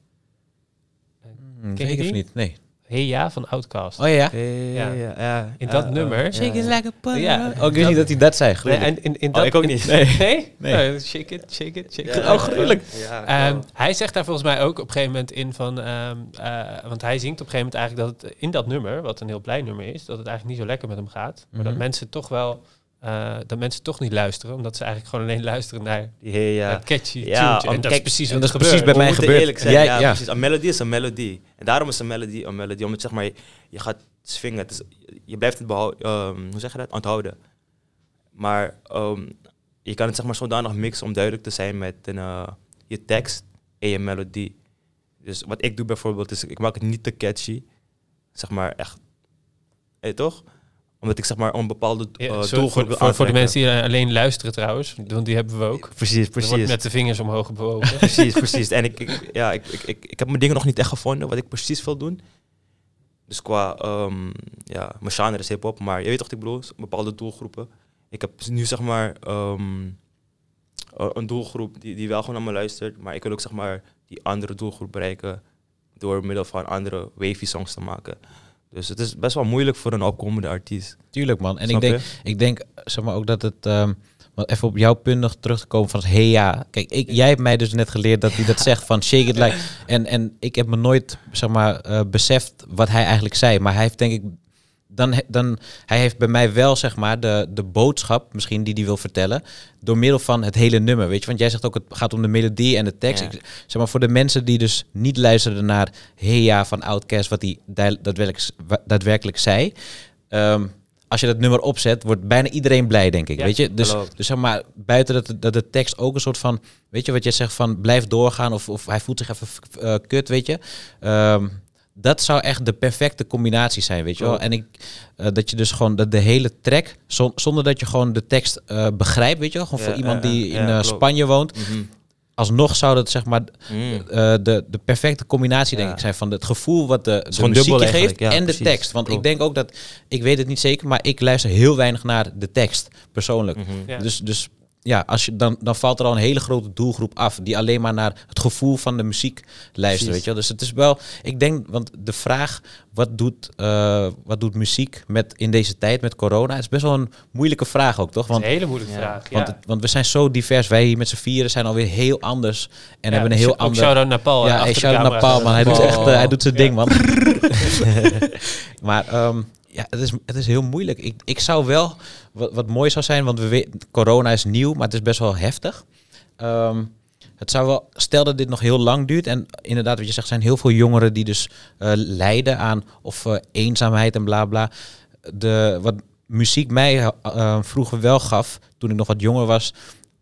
[SPEAKER 3] Hmm,
[SPEAKER 1] Ken je die?
[SPEAKER 3] of niet? Nee.
[SPEAKER 1] Hey ja, van Outcast.
[SPEAKER 3] Oh ja, ja.
[SPEAKER 2] Ja, ja, ja.
[SPEAKER 1] In dat nummer,
[SPEAKER 3] Shake it
[SPEAKER 2] ja.
[SPEAKER 3] like a.
[SPEAKER 1] Ja,
[SPEAKER 3] Oh, ik wist niet dat hij dat zei.
[SPEAKER 1] Nee, en in, in
[SPEAKER 2] Oh,
[SPEAKER 1] dat,
[SPEAKER 2] ik ook
[SPEAKER 1] in-
[SPEAKER 2] niet.
[SPEAKER 1] Nee? nee?
[SPEAKER 3] Nee.
[SPEAKER 1] Oh, shake it, shake it, shake
[SPEAKER 2] Ja,
[SPEAKER 1] it. oh, gruwelijk.
[SPEAKER 2] Ja,
[SPEAKER 1] Ehm, hij zegt daar volgens mij ook op een gegeven moment in van, ehm, eh, want hij zingt op een gegeven moment eigenlijk dat het in dat nummer, wat een heel blij nummer is, dat het eigenlijk niet zo lekker met hem gaat, maar dat
[SPEAKER 3] Mhm.
[SPEAKER 1] mensen toch wel, eh, dat mensen toch niet luisteren, omdat ze eigenlijk gewoon alleen luisteren naar
[SPEAKER 2] Die, hey, ja.
[SPEAKER 1] het catchy
[SPEAKER 2] Ja, om-
[SPEAKER 1] En dat
[SPEAKER 2] kijk,
[SPEAKER 1] is precies wat
[SPEAKER 3] dat
[SPEAKER 1] er
[SPEAKER 3] is precies
[SPEAKER 1] gebeurt.
[SPEAKER 3] bij mij gebeurt.
[SPEAKER 2] eerlijk zijn.
[SPEAKER 3] Jij-
[SPEAKER 2] ja,
[SPEAKER 3] ja.
[SPEAKER 2] precies. Een melodie is een melodie. En daarom is een melodie een melodie. Omdat zeg maar, je, gaat swingen. Je blijft het behouden. ehm, hoe zeg je dat? Onthouden. Maar ehm, je kan het zeg maar zodanig mixen om duidelijk te zijn met een, eh, je tekst en je melodie. Dus wat ik doe bijvoorbeeld is, ik maak het niet te catchy. Zeg maar echt. Hey, toch? Omdat ik zeg maar een bepaalde
[SPEAKER 1] Ja,
[SPEAKER 2] eh, doelgroep
[SPEAKER 1] voor,
[SPEAKER 2] wil
[SPEAKER 1] voor, voor de mensen die alleen luisteren trouwens, want die hebben we ook.
[SPEAKER 2] Precies, precies.
[SPEAKER 1] met de vingers omhoog bewogen.
[SPEAKER 2] Precies, precies. En ik, ik, ja, ik, ik, ik, ik heb mijn dingen nog niet echt gevonden wat ik precies wil doen. Dus qua, ehm, ja, mijn genre is hip-hop, maar je weet toch wat ik bedoel? Bepaalde doelgroepen. Ik heb nu zeg maar ehm, eh, een doelgroep die, die wel gewoon naar me luistert, maar ik wil ook zeg maar die andere doelgroep bereiken door middel van andere wavy songs te maken. Dus het is best wel moeilijk voor een opkomende artiest.
[SPEAKER 3] Tuurlijk, man. En ik denk,
[SPEAKER 2] je?
[SPEAKER 3] ik denk, zeg maar ook dat het. want even op jouw punt nog terug te komen van hey ja. Kijk, ik, jij hebt mij dus net geleerd dat hij dat zegt van shake it like. En, en ik heb me nooit, zeg maar, eh, beseft wat hij eigenlijk zei. Maar hij heeft denk ik. Dan, dan, hij heeft bij mij wel, zeg maar, de, de boodschap, misschien die hij wil vertellen, door middel van het hele nummer, weet je. Want jij zegt ook, het gaat om de melodie en de tekst.
[SPEAKER 2] Ja.
[SPEAKER 3] Ik, zeg maar, voor de mensen die dus niet luisterden naar Hey ja van Outkast, wat hij da- daadwerkelijk, daadwerkelijk zei. Ehm, als je dat nummer opzet, wordt bijna iedereen blij, denk ik.
[SPEAKER 1] Ja,
[SPEAKER 3] weet je? Dus, dus zeg maar, buiten dat, dat de tekst ook een soort van, weet je wat je zegt van blijf doorgaan of, of hij voelt zich even eh, kut, weet je. Ehm, dat zou echt de perfecte combinatie zijn, weet je wel. En ik, eh, dat je dus gewoon de, de hele track, zon- zonder dat je gewoon de tekst eh, begrijpt, weet je wel. Gewoon
[SPEAKER 2] Ja,
[SPEAKER 3] voor iemand
[SPEAKER 2] ja, ja.
[SPEAKER 3] die in
[SPEAKER 2] Ja,
[SPEAKER 3] eh. Spanje woont.
[SPEAKER 2] Mhm.
[SPEAKER 3] Alsnog zou dat zeg maar
[SPEAKER 2] Mm.
[SPEAKER 3] eh, de, de perfecte combinatie, denk
[SPEAKER 2] Ja.
[SPEAKER 3] ik, zijn van het gevoel wat de, de muziek geeft en de
[SPEAKER 2] precies.
[SPEAKER 3] tekst. Want ik denk ook dat, ik weet het niet zeker, maar ik luister heel weinig naar de tekst, persoonlijk.
[SPEAKER 2] Mhm.
[SPEAKER 1] Ja.
[SPEAKER 3] Dus, dus ja, als je, dan, dan valt er al een hele grote doelgroep af. Die alleen maar naar het gevoel van de muziek luisteren. Weet je wel? Dus het is wel, ik denk, want de vraag, wat doet, eh, wat doet muziek met, in deze tijd met corona? is best wel een moeilijke vraag ook, toch? Want,
[SPEAKER 1] is een hele moeilijke
[SPEAKER 2] Ja.
[SPEAKER 1] vraag. Ja.
[SPEAKER 3] want, het- want we zijn zo divers. Wij hier met z'n vieren zijn alweer heel anders. En hebben een heel
[SPEAKER 1] Ook
[SPEAKER 3] ander...
[SPEAKER 1] shout-out naar Paul.
[SPEAKER 3] Ja, shout-out naar. Paul, man. Hij doet echt, eh, hij doet zijn
[SPEAKER 1] Ja.
[SPEAKER 3] ding, man. maar ehm, ja, het is, het is heel moeilijk. Ik, ik zou wel, wat, wat mooi zou zijn, want we weten, corona is nieuw, maar het is best wel heftig. Ehm, het zou wel, stel dat dit nog heel lang duurt en inderdaad, wat je zegt, zijn heel veel jongeren die dus eh, lijden aan of eh, eenzaamheid en bla bla. De, wat muziek mij eh, vroeger wel gaf, toen ik nog wat jonger was,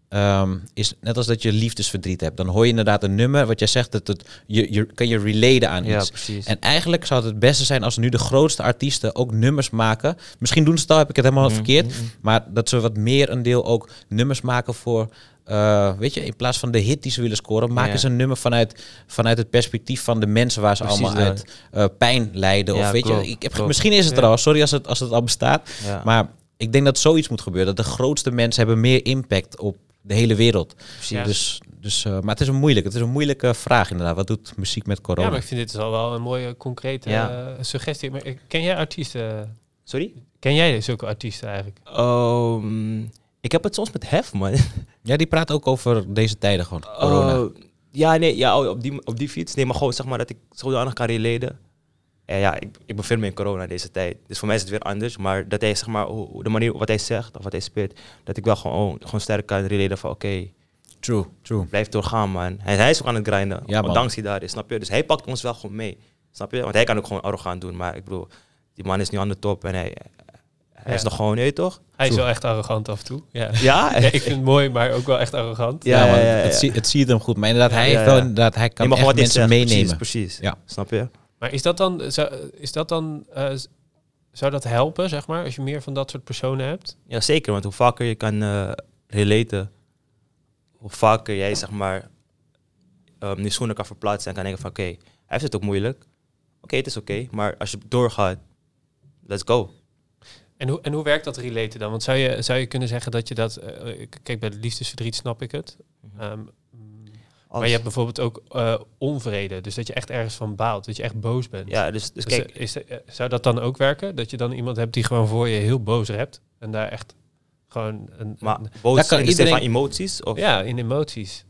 [SPEAKER 3] ehm, is net als dat je liefdesverdriet hebt. Dan hoor je inderdaad een nummer, wat jij zegt, dat het, je, je kan je relaten aan
[SPEAKER 2] Ja,
[SPEAKER 3] iets.
[SPEAKER 2] precies.
[SPEAKER 3] En eigenlijk zou het het beste zijn als nu de grootste artiesten ook nummers maken. Misschien doen ze het al, heb ik het helemaal
[SPEAKER 2] Mm,
[SPEAKER 3] verkeerd.
[SPEAKER 2] mm, mm.
[SPEAKER 3] Maar dat ze wat meer een deel ook nummers maken voor... eh, weet je, in plaats van de hit die ze willen scoren, maken
[SPEAKER 2] Ja.
[SPEAKER 3] ze een nummer vanuit, vanuit het perspectief van de mensen waar ze
[SPEAKER 2] Precies
[SPEAKER 3] allemaal
[SPEAKER 2] dat.
[SPEAKER 3] uit eh, pijn lijden.
[SPEAKER 2] Ja,
[SPEAKER 3] of weet
[SPEAKER 2] klopt,
[SPEAKER 3] je, ik heb,
[SPEAKER 2] klopt.
[SPEAKER 3] misschien is het er al, sorry als het, als het al bestaat. Maar ik denk dat zoiets moet gebeuren. Dat de grootste mensen hebben meer impact op de hele wereld.
[SPEAKER 2] precies.
[SPEAKER 1] Ja.
[SPEAKER 3] Dus, dus, eh, maar het is een moeilijk. Het is een moeilijke vraag inderdaad. Wat doet muziek met corona?
[SPEAKER 1] Ja, maar ik vind dit is al wel een mooie concrete
[SPEAKER 2] Ja.
[SPEAKER 1] eh, suggestie. Maar, eh, ken jij artiesten?
[SPEAKER 2] Sorry?
[SPEAKER 1] Ken jij zulke artiesten eigenlijk?
[SPEAKER 2] Ehm, ik heb het soms met hef, man.
[SPEAKER 3] Ja, die praat ook over deze tijden gewoon. Corona.
[SPEAKER 2] Oh, ja, nee, ja, op die, op die fiets. Nee, maar gewoon zeg maar dat ik zodanig kan relaten. En ja, ik, ik bevind me in corona deze tijd. Dus voor mij is het weer anders. Maar dat hij zeg maar, de manier wat hij zegt of wat hij speelt, dat ik wel gewoon, gewoon sterk kan relaten van oké,
[SPEAKER 3] True, true.
[SPEAKER 2] blijf doorgaan man. Hij, hij is ook aan het grinden,
[SPEAKER 3] Ja, man.
[SPEAKER 2] ondanks hij daar is, snap je? Dus hij pakt ons wel gewoon mee, snap je? Want hij kan ook gewoon arrogant doen, maar ik bedoel, die man is nu aan de top en hij, hij is nog gewoon, je toch?
[SPEAKER 1] Hij is wel echt arrogant af en toe. Ja.
[SPEAKER 2] Ja?
[SPEAKER 1] Ja, ik vind het mooi, maar ook wel echt arrogant.
[SPEAKER 3] Ja,
[SPEAKER 2] Ja,
[SPEAKER 3] man,
[SPEAKER 2] ja, ja,
[SPEAKER 3] Het, zie- het ziet hem goed. Maar inderdaad, hij
[SPEAKER 2] Ja,
[SPEAKER 3] heeft wel inderdaad, hij kan
[SPEAKER 2] Nee,
[SPEAKER 3] echt mensen
[SPEAKER 2] zegt,
[SPEAKER 3] meenemen.
[SPEAKER 2] Precies, precies.
[SPEAKER 3] Ja.
[SPEAKER 2] Snap je?
[SPEAKER 1] Maar is dat dan, zou, is dat dan eh, zou dat helpen, zeg maar, als je meer van dat soort personen hebt?
[SPEAKER 2] Ja, zeker. Want hoe vaker je kan eh relaten, hoe vaker jij zeg maar um, die schoenen kan verplaatsen en kan denken van oké, hij heeft het ook moeilijk. Oké, het is oké, maar als je doorgaat, let's go.
[SPEAKER 1] En hoe, en hoe werkt dat relaten dan? Want zou je, zou je kunnen zeggen dat je dat... eh, kijk, bij de liefdesverdriet snap ik het. Maar je hebt bijvoorbeeld ook eh, onvrede. Dus dat je echt ergens van baalt. Dat je echt boos bent.
[SPEAKER 2] ja, dus, dus
[SPEAKER 1] Dus,
[SPEAKER 2] kijk,
[SPEAKER 1] eh, is, eh, zou dat dan ook werken? Dat je dan iemand hebt die gewoon voor je heel boos hebt. En daar echt gewoon een...
[SPEAKER 2] maar
[SPEAKER 1] een-
[SPEAKER 2] boos
[SPEAKER 3] kan
[SPEAKER 2] in de zin van
[SPEAKER 3] iedereen-
[SPEAKER 2] emoties? Of,
[SPEAKER 1] ja, in emoties.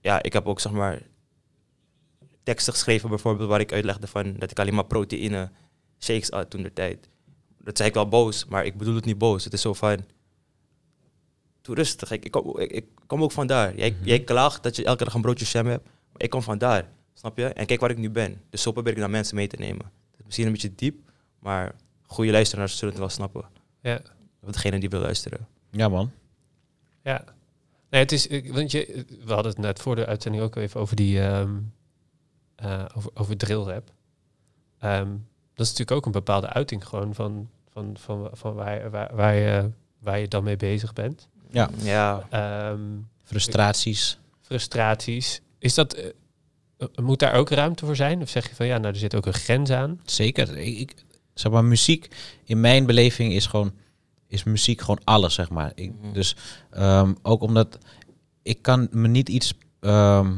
[SPEAKER 2] ja, ik heb ook zeg maar teksten geschreven bijvoorbeeld waar ik uitlegde van dat ik alleen maar proteïne shakes had toen de tijd. Dat zei ik wel boos, maar ik bedoel het niet boos. Het is zo van, doe rustig. Ik, ik, kom, ik, ik kom ook vandaar. Jij,
[SPEAKER 3] Mhm.
[SPEAKER 2] jij klaagt dat je elke dag een broodje jam hebt, maar ik kom vandaar. Snap je? En kijk waar ik nu ben. Dus zo probeer ik naar mensen mee te nemen. Het is misschien een beetje diep, maar goede luisteraars zullen het wel snappen.
[SPEAKER 1] Ja.
[SPEAKER 2] Of degene die wil luisteren.
[SPEAKER 3] Ja, man.
[SPEAKER 1] Ja. Nee, het is, want je, we hadden het net voor de uitzending ook even over die, ehm eh, over, over drillrap. Ehm dat is natuurlijk ook een bepaalde uiting gewoon van, van, van, van waar, waar, waar, je, waar je dan mee bezig bent.
[SPEAKER 3] Ja.
[SPEAKER 2] Ja,
[SPEAKER 1] Ehm,
[SPEAKER 3] Frustraties.
[SPEAKER 1] frustraties. Is dat, eh, eh, moet daar ook ruimte voor zijn? Of zeg je van ja, nou er zit ook een grens aan?
[SPEAKER 3] Zeker. Ik, ik- zeg maar, muziek in mijn beleving is gewoon is muziek gewoon alles, zeg maar. Ik,
[SPEAKER 2] Mhm.
[SPEAKER 3] Dus ehm, ook omdat ik kan me niet iets ehm,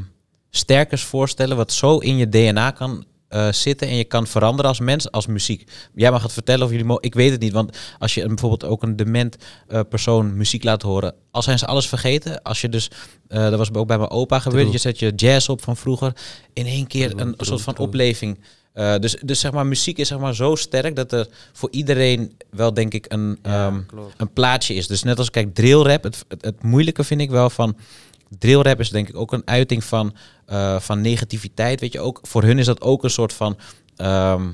[SPEAKER 3] sterkers voorstellen wat zo in je DNA kan eh, zitten en je kan veranderen als mens, als muziek. Jij mag het vertellen of jullie mogen. Ik weet het niet, want als je een, bijvoorbeeld ook een dement eh, persoon muziek laat horen, al zijn ze alles vergeten. Als je dus, eh, dat was ook bij mijn opa gebeurd, je zet je jazz op van vroeger, in één keer een soort van opleving. Dus, dus zeg maar, muziek is zeg maar zo sterk dat er voor iedereen wel denk ik een, ehm,
[SPEAKER 2] klopt.
[SPEAKER 3] een plaatje is. Dus net als kijk, drillrap, het, het, het moeilijke vind ik wel van drillrap is denk ik ook een uiting van, eh, van negativiteit. Weet je, ook voor hun is dat ook een soort van ehm,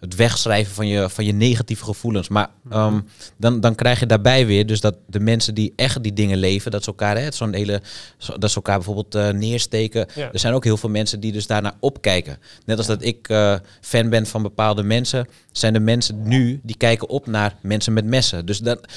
[SPEAKER 3] het wegschrijven van je, van je negatieve gevoelens. Maar ehm, dan, dan krijg je daarbij weer dus dat de mensen die echt die dingen leven, dat ze elkaar, hè, zo'n hele, dat ze elkaar bijvoorbeeld eh, neersteken.
[SPEAKER 1] Ja.
[SPEAKER 3] Er zijn ook heel veel mensen die dus daarnaar opkijken. Net als dat ik eh, fan ben van bepaalde mensen, zijn de mensen nu die kijken op naar mensen met messen. Dus dat,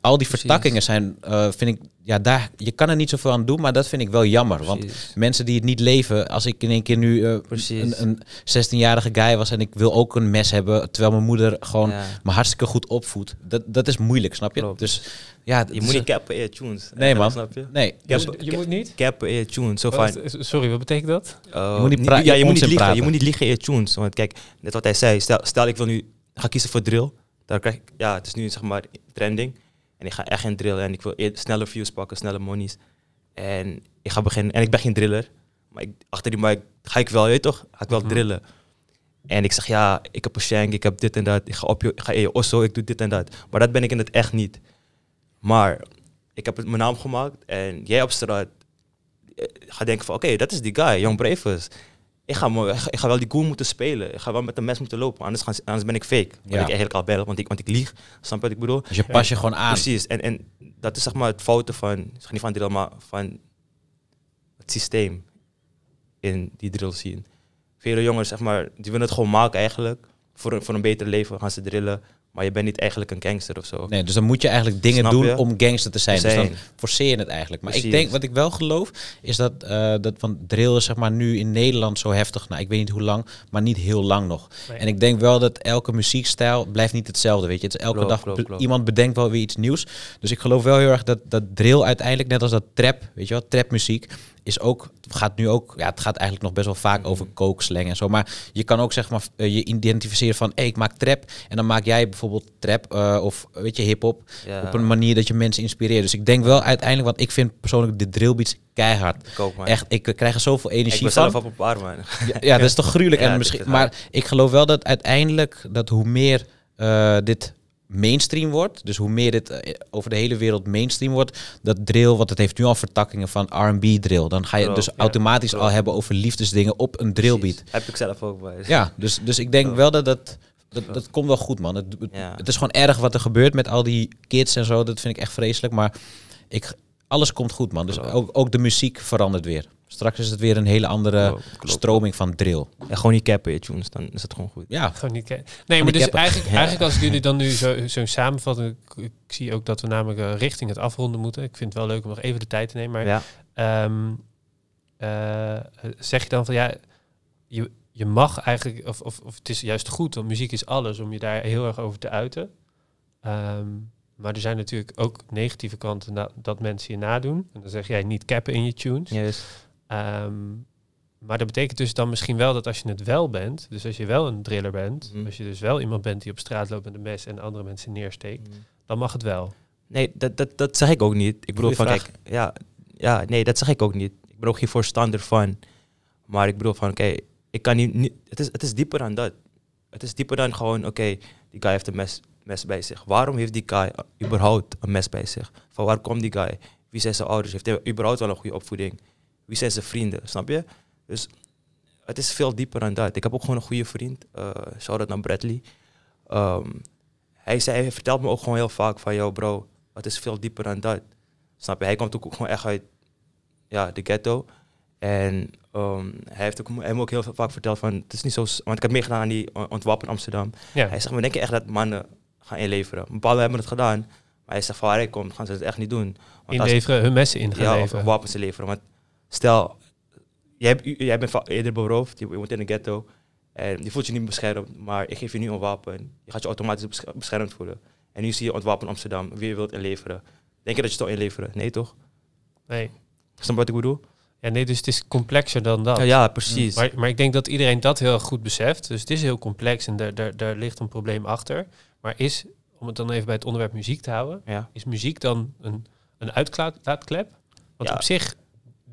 [SPEAKER 3] al die
[SPEAKER 2] Precies.
[SPEAKER 3] vertakkingen zijn, eh, vind ik, ja, daar, je kan er niet zoveel aan doen, maar dat vind ik wel jammer. Want mensen die het niet leven, als ik in één keer nu eh, een, een 16-jarige guy was en ik wil ook een mes hebben, terwijl mijn moeder gewoon
[SPEAKER 2] Ja.
[SPEAKER 3] me hartstikke goed opvoedt, dat, dat is moeilijk, snap je?
[SPEAKER 2] Klopt.
[SPEAKER 3] Dus ja,
[SPEAKER 2] Je moet niet cappen in je tunes.
[SPEAKER 3] Nee, man.
[SPEAKER 2] Snap je?
[SPEAKER 3] Nee,
[SPEAKER 1] je moet niet?
[SPEAKER 2] Cappen in je tunes. Zo
[SPEAKER 1] is- sorry, wat betekent dat?
[SPEAKER 2] Uh,
[SPEAKER 3] Je moet niet
[SPEAKER 2] ja, je moet niet liegen.
[SPEAKER 3] praten.
[SPEAKER 2] Je moet niet liegen in je tunes. Want kijk, net wat hij zei. Stel, stel ik wil nu ga kiezen voor drill. Daar krijg ik, ja, het is nu zeg maar trending. En ik ga echt geen drill. En ik wil snelle views pakken, snelle monies. En ik ga beginnen. En ik ben geen driller. Maar ik, achter die mic ga ik wel, je toch? Ga ik wel
[SPEAKER 1] Mhm.
[SPEAKER 2] drillen. En ik zeg, ja, ik heb een shank, ik heb dit en dat. Ik ga, op je, ik ga in je osso, ik doe dit en dat. Maar dat ben ik in het echt niet. Maar ik heb het mijn naam gemaakt. En jij op straat eh, gaat denken van, oké, dat is die guy, Young Bravers. Ik ga, me- ik ga- ik ga wel die goal moeten spelen. Ik ga wel met een mes moeten lopen. Anders, gaan, anders ben ik fake.
[SPEAKER 3] Ja.
[SPEAKER 2] ik eigenlijk al ben, want ik, want ik lieg. Snap je wat ik bedoel?
[SPEAKER 3] dus je pas je gewoon aan.
[SPEAKER 2] Precies. En, en dat is zeg maar het fouten van, zeg niet van drill, maar van het systeem in die drill scene. Vele jongens, zeg maar, die willen het gewoon maken eigenlijk. Voor voor een beter leven gaan ze drillen. Maar je bent niet eigenlijk een gangster of zo.
[SPEAKER 3] Nee, dus dan moet je eigenlijk dingen
[SPEAKER 2] Snap
[SPEAKER 3] doen
[SPEAKER 2] je?
[SPEAKER 3] om gangster te zijn. Dus dan forceer je het eigenlijk. Maar ik denk, wat ik wel geloof, is dat, eh dat van drill is zeg maar nu in Nederland zo heftig. Nou, ik weet niet hoe lang, maar niet heel lang nog.
[SPEAKER 1] Nee.
[SPEAKER 3] En ik denk wel dat elke muziekstijl blijft niet hetzelfde, weet je. Het is elke dag, iemand bedenkt wel weer iets nieuws. Dus ik geloof wel heel erg dat, dat drill uiteindelijk, net als dat trap, weet je wel, trapmuziek, is ook, gaat nu ook, ja, het gaat eigenlijk nog best wel vaak over kookslang en zo. Maar je kan ook zeg maar eh, je identificeren van, hé, ik maak trap. En dan maak jij bijvoorbeeld trap eh, of weet je, hip-hop
[SPEAKER 2] Ja,
[SPEAKER 3] op een manier dat je mensen inspireert. Dus ik denk wel uiteindelijk, want ik vind persoonlijk de drillbeats keihard.
[SPEAKER 2] ik ook.
[SPEAKER 3] Echt, ik krijg er zoveel
[SPEAKER 2] Ik
[SPEAKER 3] energie
[SPEAKER 2] ben
[SPEAKER 3] van.
[SPEAKER 2] zelf op een man.
[SPEAKER 3] Ja, ja, dat is toch gruwelijk.
[SPEAKER 2] Ja,
[SPEAKER 3] en misschien,
[SPEAKER 2] is
[SPEAKER 3] maar ik geloof wel dat uiteindelijk dat hoe meer eh, dit mainstream wordt, dus hoe meer dit eh, over de hele wereld mainstream wordt, dat drill, want het heeft nu al vertakkingen van R&B drill, dan ga je
[SPEAKER 2] Klopt,
[SPEAKER 3] dus
[SPEAKER 2] ja,
[SPEAKER 3] automatisch al hebben over liefdesdingen op een drillbeat.
[SPEAKER 2] Heb ik zelf ook bij.
[SPEAKER 3] Ja, dus, dus ik denk wel dat dat, dat dat komt wel goed, man. Het, het,
[SPEAKER 2] Ja.
[SPEAKER 3] het is gewoon erg wat er gebeurt met al die kids en zo. Dat vind ik echt vreselijk. Maar ik, alles komt goed, man. Dus ook, ook de muziek verandert weer. Straks is het weer een hele andere
[SPEAKER 2] Klopt, klopt.
[SPEAKER 3] stroming van drill.
[SPEAKER 2] En gewoon niet cappen in je tunes, dan is het gewoon goed.
[SPEAKER 3] Ja,
[SPEAKER 1] Gewoon niet ke- nee, maar dus
[SPEAKER 3] cappen.
[SPEAKER 1] eigenlijk,
[SPEAKER 2] Ja.
[SPEAKER 1] eigenlijk als ik jullie dan nu zo, zo samenvatten, ik, ik zie ook dat we namelijk eh, richting het afronden moeten. Ik vind het wel leuk om nog even de tijd te nemen. Maar
[SPEAKER 2] Ja.
[SPEAKER 1] Ehm, eh, zeg je dan van ja, je, je mag eigenlijk, of, of, of het is juist goed, want muziek is alles, om je daar heel erg over te uiten. Ehm, maar er zijn natuurlijk ook negatieve kanten na- dat mensen je nadoen. En dan zeg jij niet cappen in je tunes.
[SPEAKER 2] Yes.
[SPEAKER 1] Ehm, maar dat betekent dus dan misschien wel dat als je het wel bent, dus als je wel een driller bent,
[SPEAKER 2] Mhm.
[SPEAKER 1] als je dus wel iemand bent die op straat loopt met een mes en andere mensen neersteekt, dan mag het wel.
[SPEAKER 2] Nee, dat, dat, dat zeg ik ook niet. Ik bedoel van, kijk, ja, ja, nee, dat zeg ik ook niet. Ik ben ook geen voorstander van. Maar ik bedoel van, oké, ik kan niet, niet het, is, het is dieper dan dat. Het is dieper dan gewoon, oké, die guy heeft een mes, mes bij zich. Waarom heeft die guy überhaupt een mes bij zich? Van waar komt die guy? Wie zijn zijn ouders? Heeft hij überhaupt wel een goede opvoeding? Wie zijn zijn vrienden? Snap je? Dus het is veel dieper dan dat. Ik heb ook gewoon een goede vriend. eh shout-out naar Bradley. Ehm, hij, zei, hij vertelt me ook gewoon heel vaak van, yo bro, het is veel dieper dan dat. Snap je? Hij komt ook gewoon echt uit ja, de ghetto. En ehm, hij heeft ook, me ook heel vaak verteld van, het is niet zo... Want ik heb meegedaan aan die on- ontwapen Amsterdam.
[SPEAKER 1] Ja,
[SPEAKER 2] Hij zegt, maar denk je echt dat mannen gaan inleveren? Bepaalde hebben het gedaan. Maar hij zegt, van waar hij komt, gaan ze het echt niet doen. Want als-
[SPEAKER 1] inleveren, hun messen in gaan
[SPEAKER 2] ja,
[SPEAKER 1] leveren.
[SPEAKER 2] wapens leveren. Want stel, jij, jij bent eerder beroofd, je woont in een ghetto. En je voelt je niet beschermd, maar ik geef je nu een wapen. Je gaat je automatisch bescher- beschermd voelen. En nu zie je ontwapen Amsterdam, wie je wilt inleveren. Denk je dat je het toch inleveren? Nee toch?
[SPEAKER 1] Nee.
[SPEAKER 2] Snap wat ik bedoel?
[SPEAKER 1] Ja, nee, dus het is complexer dan dat.
[SPEAKER 2] Ja, ja precies.
[SPEAKER 1] Maar, maar ik denk dat iedereen dat heel goed beseft. Dus het is heel complex en daar, daar, daar ligt een probleem achter. Maar is, om het dan even bij het onderwerp muziek te houden,
[SPEAKER 2] ja.
[SPEAKER 1] is muziek dan een, een uitlaatklep? Want
[SPEAKER 2] Ja.
[SPEAKER 1] op zich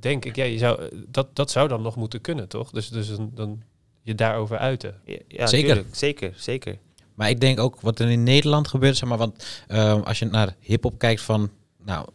[SPEAKER 1] denk ik, ja, je zou, dat, dat zou dan nog moeten kunnen, toch? Dus, dus een, dan je daarover uiten.
[SPEAKER 2] Ja, ja,
[SPEAKER 3] Zeker.
[SPEAKER 2] tuurlijk. Zeker, zeker.
[SPEAKER 3] maar ik denk ook wat er in Nederland gebeurt, zeg maar, want eh, als je naar hip-hop kijkt van, nou,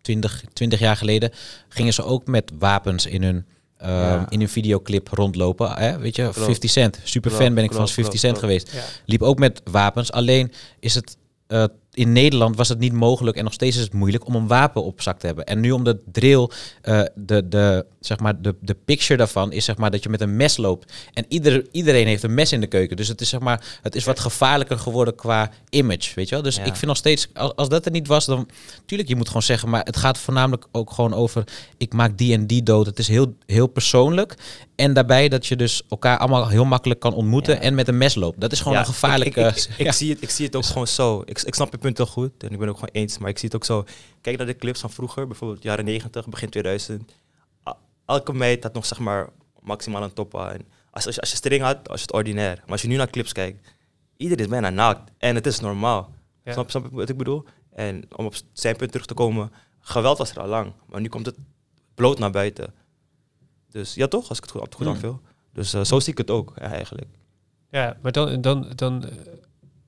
[SPEAKER 3] 20, 20 jaar geleden, gingen ze ook met wapens in hun, eh,
[SPEAKER 2] Ja.
[SPEAKER 3] in hun videoclip rondlopen. Hè? Weet je,
[SPEAKER 2] Klopt.
[SPEAKER 3] 50 Cent, super fan ben ik van
[SPEAKER 2] klopt,
[SPEAKER 3] 50
[SPEAKER 2] klopt,
[SPEAKER 3] Cent
[SPEAKER 2] klopt.
[SPEAKER 3] geweest.
[SPEAKER 1] Ja.
[SPEAKER 3] Liep ook met wapens, alleen is het, eh, in Nederland was het niet mogelijk en nog steeds is het moeilijk om een wapen op zak te hebben. En nu om de drill, eh, de, de, zeg maar, de, de picture daarvan is zeg maar dat je met een mes loopt. En ieder, iedereen heeft een mes in de keuken. Dus het is zeg maar, het is wat gevaarlijker geworden qua image, weet je wel. Dus
[SPEAKER 2] Ja.
[SPEAKER 3] ik vind nog steeds, als, als dat er niet was, dan tuurlijk, je moet gewoon zeggen, maar het gaat voornamelijk ook gewoon over, ik maak die en die dood. Het is heel, heel persoonlijk. En daarbij dat je dus elkaar allemaal heel makkelijk kan ontmoeten
[SPEAKER 2] Ja.
[SPEAKER 3] en met een mes loopt. Dat is gewoon
[SPEAKER 2] Ja,
[SPEAKER 3] een gevaarlijke...
[SPEAKER 2] Ik, ik, ik, ik
[SPEAKER 3] ja.
[SPEAKER 2] zie het, ik zie het ook gewoon zo. Ik, ik snap je punt heel goed en ik ben ook gewoon eens. Maar ik zie het ook zo. Kijk naar de clips van vroeger, bijvoorbeeld jaren 90, begin 2000. A- Elke meid had nog zeg maar maximaal een top aan. Als, als, je- als je string had, was het ordinair. Maar als je nu naar clips kijkt, iedereen is bijna naakt. En het is normaal.
[SPEAKER 1] Ja.
[SPEAKER 2] Snap, snap je wat ik bedoel? En om op zijn punt terug te komen, geweld was er al lang. Maar nu komt het bloot naar buiten. Dus ja toch, als ik het goed, goed
[SPEAKER 3] Hmm.
[SPEAKER 2] aanvul. Dus eh, zo zie ik het ook ja, eigenlijk.
[SPEAKER 1] Ja, maar dan, dan, dan eh,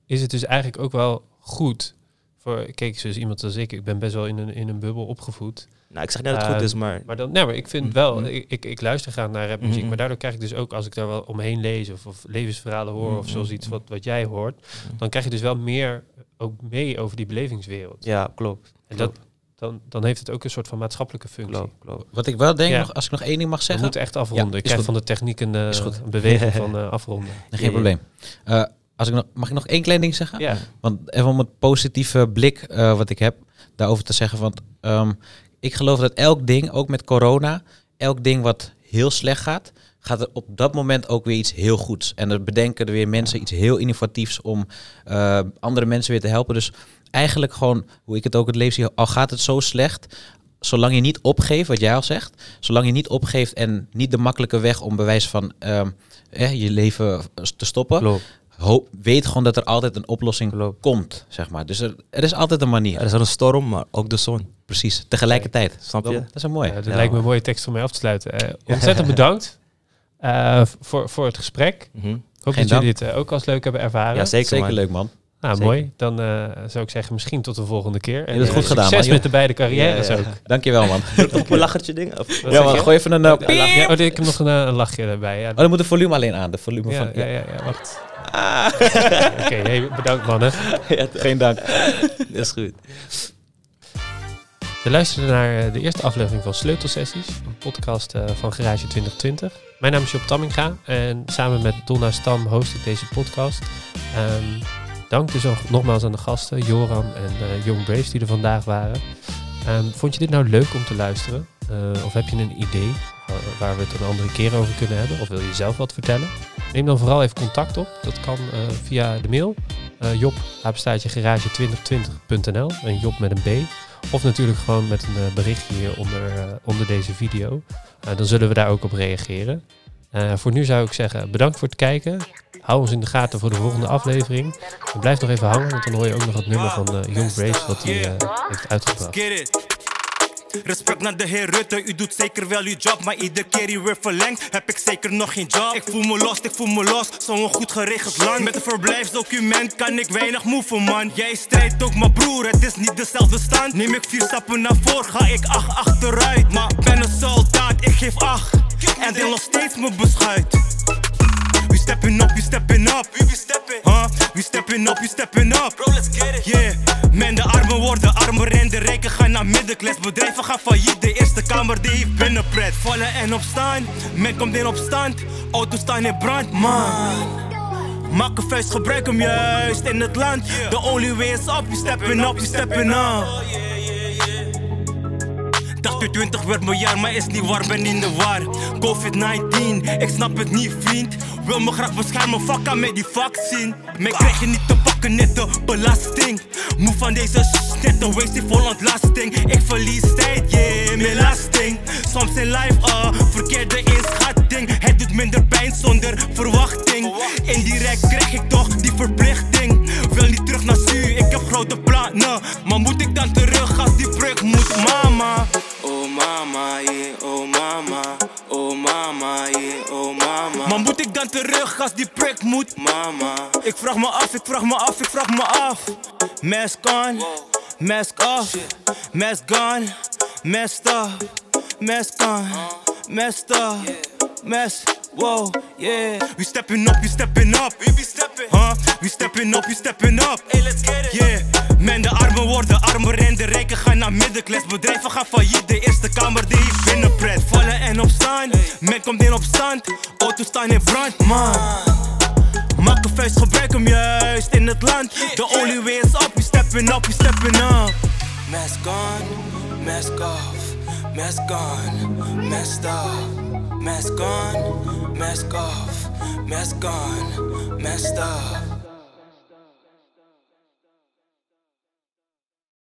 [SPEAKER 1] is het dus eigenlijk ook wel goed voor, kijk, zoals iemand als ik, ik ben best wel in een, in een bubbel opgevoed.
[SPEAKER 2] Nou, ik zeg niet dat het goed
[SPEAKER 1] Eh,
[SPEAKER 2] is, maar
[SPEAKER 1] Maar dan, nee, maar ik vind
[SPEAKER 2] Mhm.
[SPEAKER 1] wel, ik, ik, ik luister graag naar rapmuziek,
[SPEAKER 2] Mhm.
[SPEAKER 1] maar daardoor krijg ik dus ook, als ik daar wel omheen lees of, of levensverhalen hoor, of zoals iets wat, wat jij hoort, dan krijg je dus wel meer ook mee over die belevingswereld.
[SPEAKER 2] ja, klopt.
[SPEAKER 1] En dat, dan, dan heeft het ook een soort van maatschappelijke functie.
[SPEAKER 2] Klopt, klopt.
[SPEAKER 3] Wat ik wel denk,
[SPEAKER 1] Ja.
[SPEAKER 3] nog, als ik nog één ding mag
[SPEAKER 1] We
[SPEAKER 3] zeggen.
[SPEAKER 1] moeten echt afronden.
[SPEAKER 3] Ja,
[SPEAKER 1] ik krijg
[SPEAKER 3] goed.
[SPEAKER 1] van de techniek een, eh,
[SPEAKER 3] goed.
[SPEAKER 1] een beweging van eh, afronden.
[SPEAKER 3] Geen
[SPEAKER 2] Ja.
[SPEAKER 3] probleem. Als ik nog, mag ik nog één klein ding zeggen?
[SPEAKER 1] Ja,
[SPEAKER 3] Want even om het positieve blik eh, wat ik heb daarover te zeggen. Want ehm, ik geloof dat elk ding, ook met corona, elk ding wat heel slecht gaat, gaat er op dat moment ook weer iets heel goeds. En er bedenken er weer mensen iets heel innovatiefs om eh, andere mensen weer te helpen. Dus eigenlijk gewoon, hoe ik het ook het leven zie, al gaat het zo slecht, zolang je niet opgeeft, wat jij al zegt, zolang je niet opgeeft en niet de makkelijke weg om bewijs van ehm, eh, je leven te stoppen,
[SPEAKER 2] Klopt.
[SPEAKER 3] Ho weet gewoon dat er altijd een oplossing
[SPEAKER 2] Klopt.
[SPEAKER 3] komt, zeg maar. Dus er, er is altijd een manier.
[SPEAKER 2] Er is wel een storm, maar ook de zon.
[SPEAKER 3] Precies, tegelijkertijd.
[SPEAKER 2] Snap je?
[SPEAKER 3] Dat is een mooi.
[SPEAKER 1] Ja, dat
[SPEAKER 2] Ja,
[SPEAKER 1] lijkt me een mooie tekst om mee af te sluiten. Eh, ontzettend bedankt eh, voor, voor het gesprek. Ik hoop
[SPEAKER 3] Geen
[SPEAKER 1] dat jullie het eh, ook als leuk hebben ervaren.
[SPEAKER 2] Ja, zeker,
[SPEAKER 3] Zeker leuk, man.
[SPEAKER 1] Nou,
[SPEAKER 2] Zeker.
[SPEAKER 1] mooi. Dan eh, zou ik zeggen, misschien tot de volgende keer. En
[SPEAKER 3] hebt het
[SPEAKER 1] eh,
[SPEAKER 3] goed gedaan,
[SPEAKER 1] Succes
[SPEAKER 3] man.
[SPEAKER 1] met de beide carrières
[SPEAKER 2] Ja, ja.
[SPEAKER 1] ook.
[SPEAKER 3] Dankjewel, man.
[SPEAKER 2] Op een lachertje ding? Of-
[SPEAKER 3] ja, man.
[SPEAKER 1] je?
[SPEAKER 3] Gooi even een... eh,
[SPEAKER 1] Ja,
[SPEAKER 3] piep.
[SPEAKER 1] lach- ja, oh, ik heb nog een, eh, een lachje erbij. Ja,
[SPEAKER 3] Oh, dan moet de volume alleen aan. De volume
[SPEAKER 1] ja,
[SPEAKER 3] van...
[SPEAKER 1] ja, ja, ja, wacht.
[SPEAKER 3] Ah.
[SPEAKER 1] Oké, hey, bedankt mannen.
[SPEAKER 2] ja,
[SPEAKER 3] Geen dank.
[SPEAKER 2] dat is goed.
[SPEAKER 1] We luisterden naar eh, de eerste aflevering van Sleutelsessies, een podcast eh, van Garage 2020. Mijn naam is Job Tamminga en samen met Donna Stam host ik deze podcast. Ehm, dank dus nog- nogmaals aan de gasten, Joram en eh Young Braves die er vandaag waren. Ehm, vond je dit nou leuk om te luisteren? Eh, of heb je een idee waar, we het een andere keer over kunnen hebben? Of wil je zelf wat vertellen? Neem dan vooral even contact op. Dat kan eh, via de mail. Uh, Job, apenstaartje garage2020.nl en Job met een B. Of natuurlijk gewoon met een eh, berichtje hier onder, eh, onder deze video. Eh, dan zullen we daar ook op reageren. Eh, voor nu zou ik zeggen, bedankt voor het kijken. Hou ons in de gaten voor de volgende aflevering. En blijf nog even hangen, want dan hoor je ook nog het nummer van eh, Young Brace wat hij eh, heeft uitgebracht.
[SPEAKER 4] Respect naar de heer Rutte, u doet zeker wel uw job, maar iedere keer u weer verlengt, heb ik zeker nog geen job. Ik voel me los, ik voel me los, zo'n goed geregeld land. Met een verblijfsdocument kan ik weinig move, man. Jij strijdt ook, maar broer, het is niet dezelfde stand. Neem ik vier stappen naar voor, ga ik acht achteruit. Maar ben een soldaat, ik geef acht. En deel nog steeds mijn beschuit. We stepping up, we stepping up. We be stepping. Huh? We stepping up, we stepping up. Bro, let's get it. Yeah. Men, de armen worden armer en de rijken gaan naar middenklas. Bedrijven gaan failliet, de Eerste Kamer die heeft binnenpret. Vallen en opstaan, men komt in opstand. Auto's staan in brand, man. Maak een vuist, gebruik hem juist in het land. The only way is up, we stepping up, we stepping up. 20 werd mijn jaar, maar is niet waar, ben in de war. Covid-19, ik snap het niet, vriend. Wil me graag beschermen, fuck aan met die vaccin. Maar krijg je niet te pakken, net de belasting. Moe van deze s- net een wasting vol ontlasting. Ik verlies tijd, yeah, meer lasting. Soms in life, uh, verkeerde inschatting. Het doet minder pijn zonder verwachting. Indirect krijg ik toch die verplichting. Wil niet terug naar Su, ik heb grote plannen. Maar moet ik dan terug als die brug moet, mama? Oh mama, yeah, oh mama. Oh mama, yeah, oh mama. Maar moet ik dan terug als die prik moet? Mama. Ik vraag me af, ik vraag me af, ik vraag me af. Mask on, mask off. Mask gone, messed up. Mask on, messed up. Mess, whoa, yeah. We stepping up, we stepping up. We be stepping, huh? We stepping up, we stepping up. Hey, let's get it. Yeah. Men, de armen worden armer en de rijken gaan naar middenklas. Bedrijven gaan failliet, de Eerste Kamer die ik binnenpret. Vallen en opstaan, men komt in opstand. Auto's staan in brand, man. Maak een vuist, gebruik hem juist in het land. De olie weer is op, je stepping up, je stepping up. Mask on, mask off, mask on, mask off. Mask on, mask off, mask on, mask off.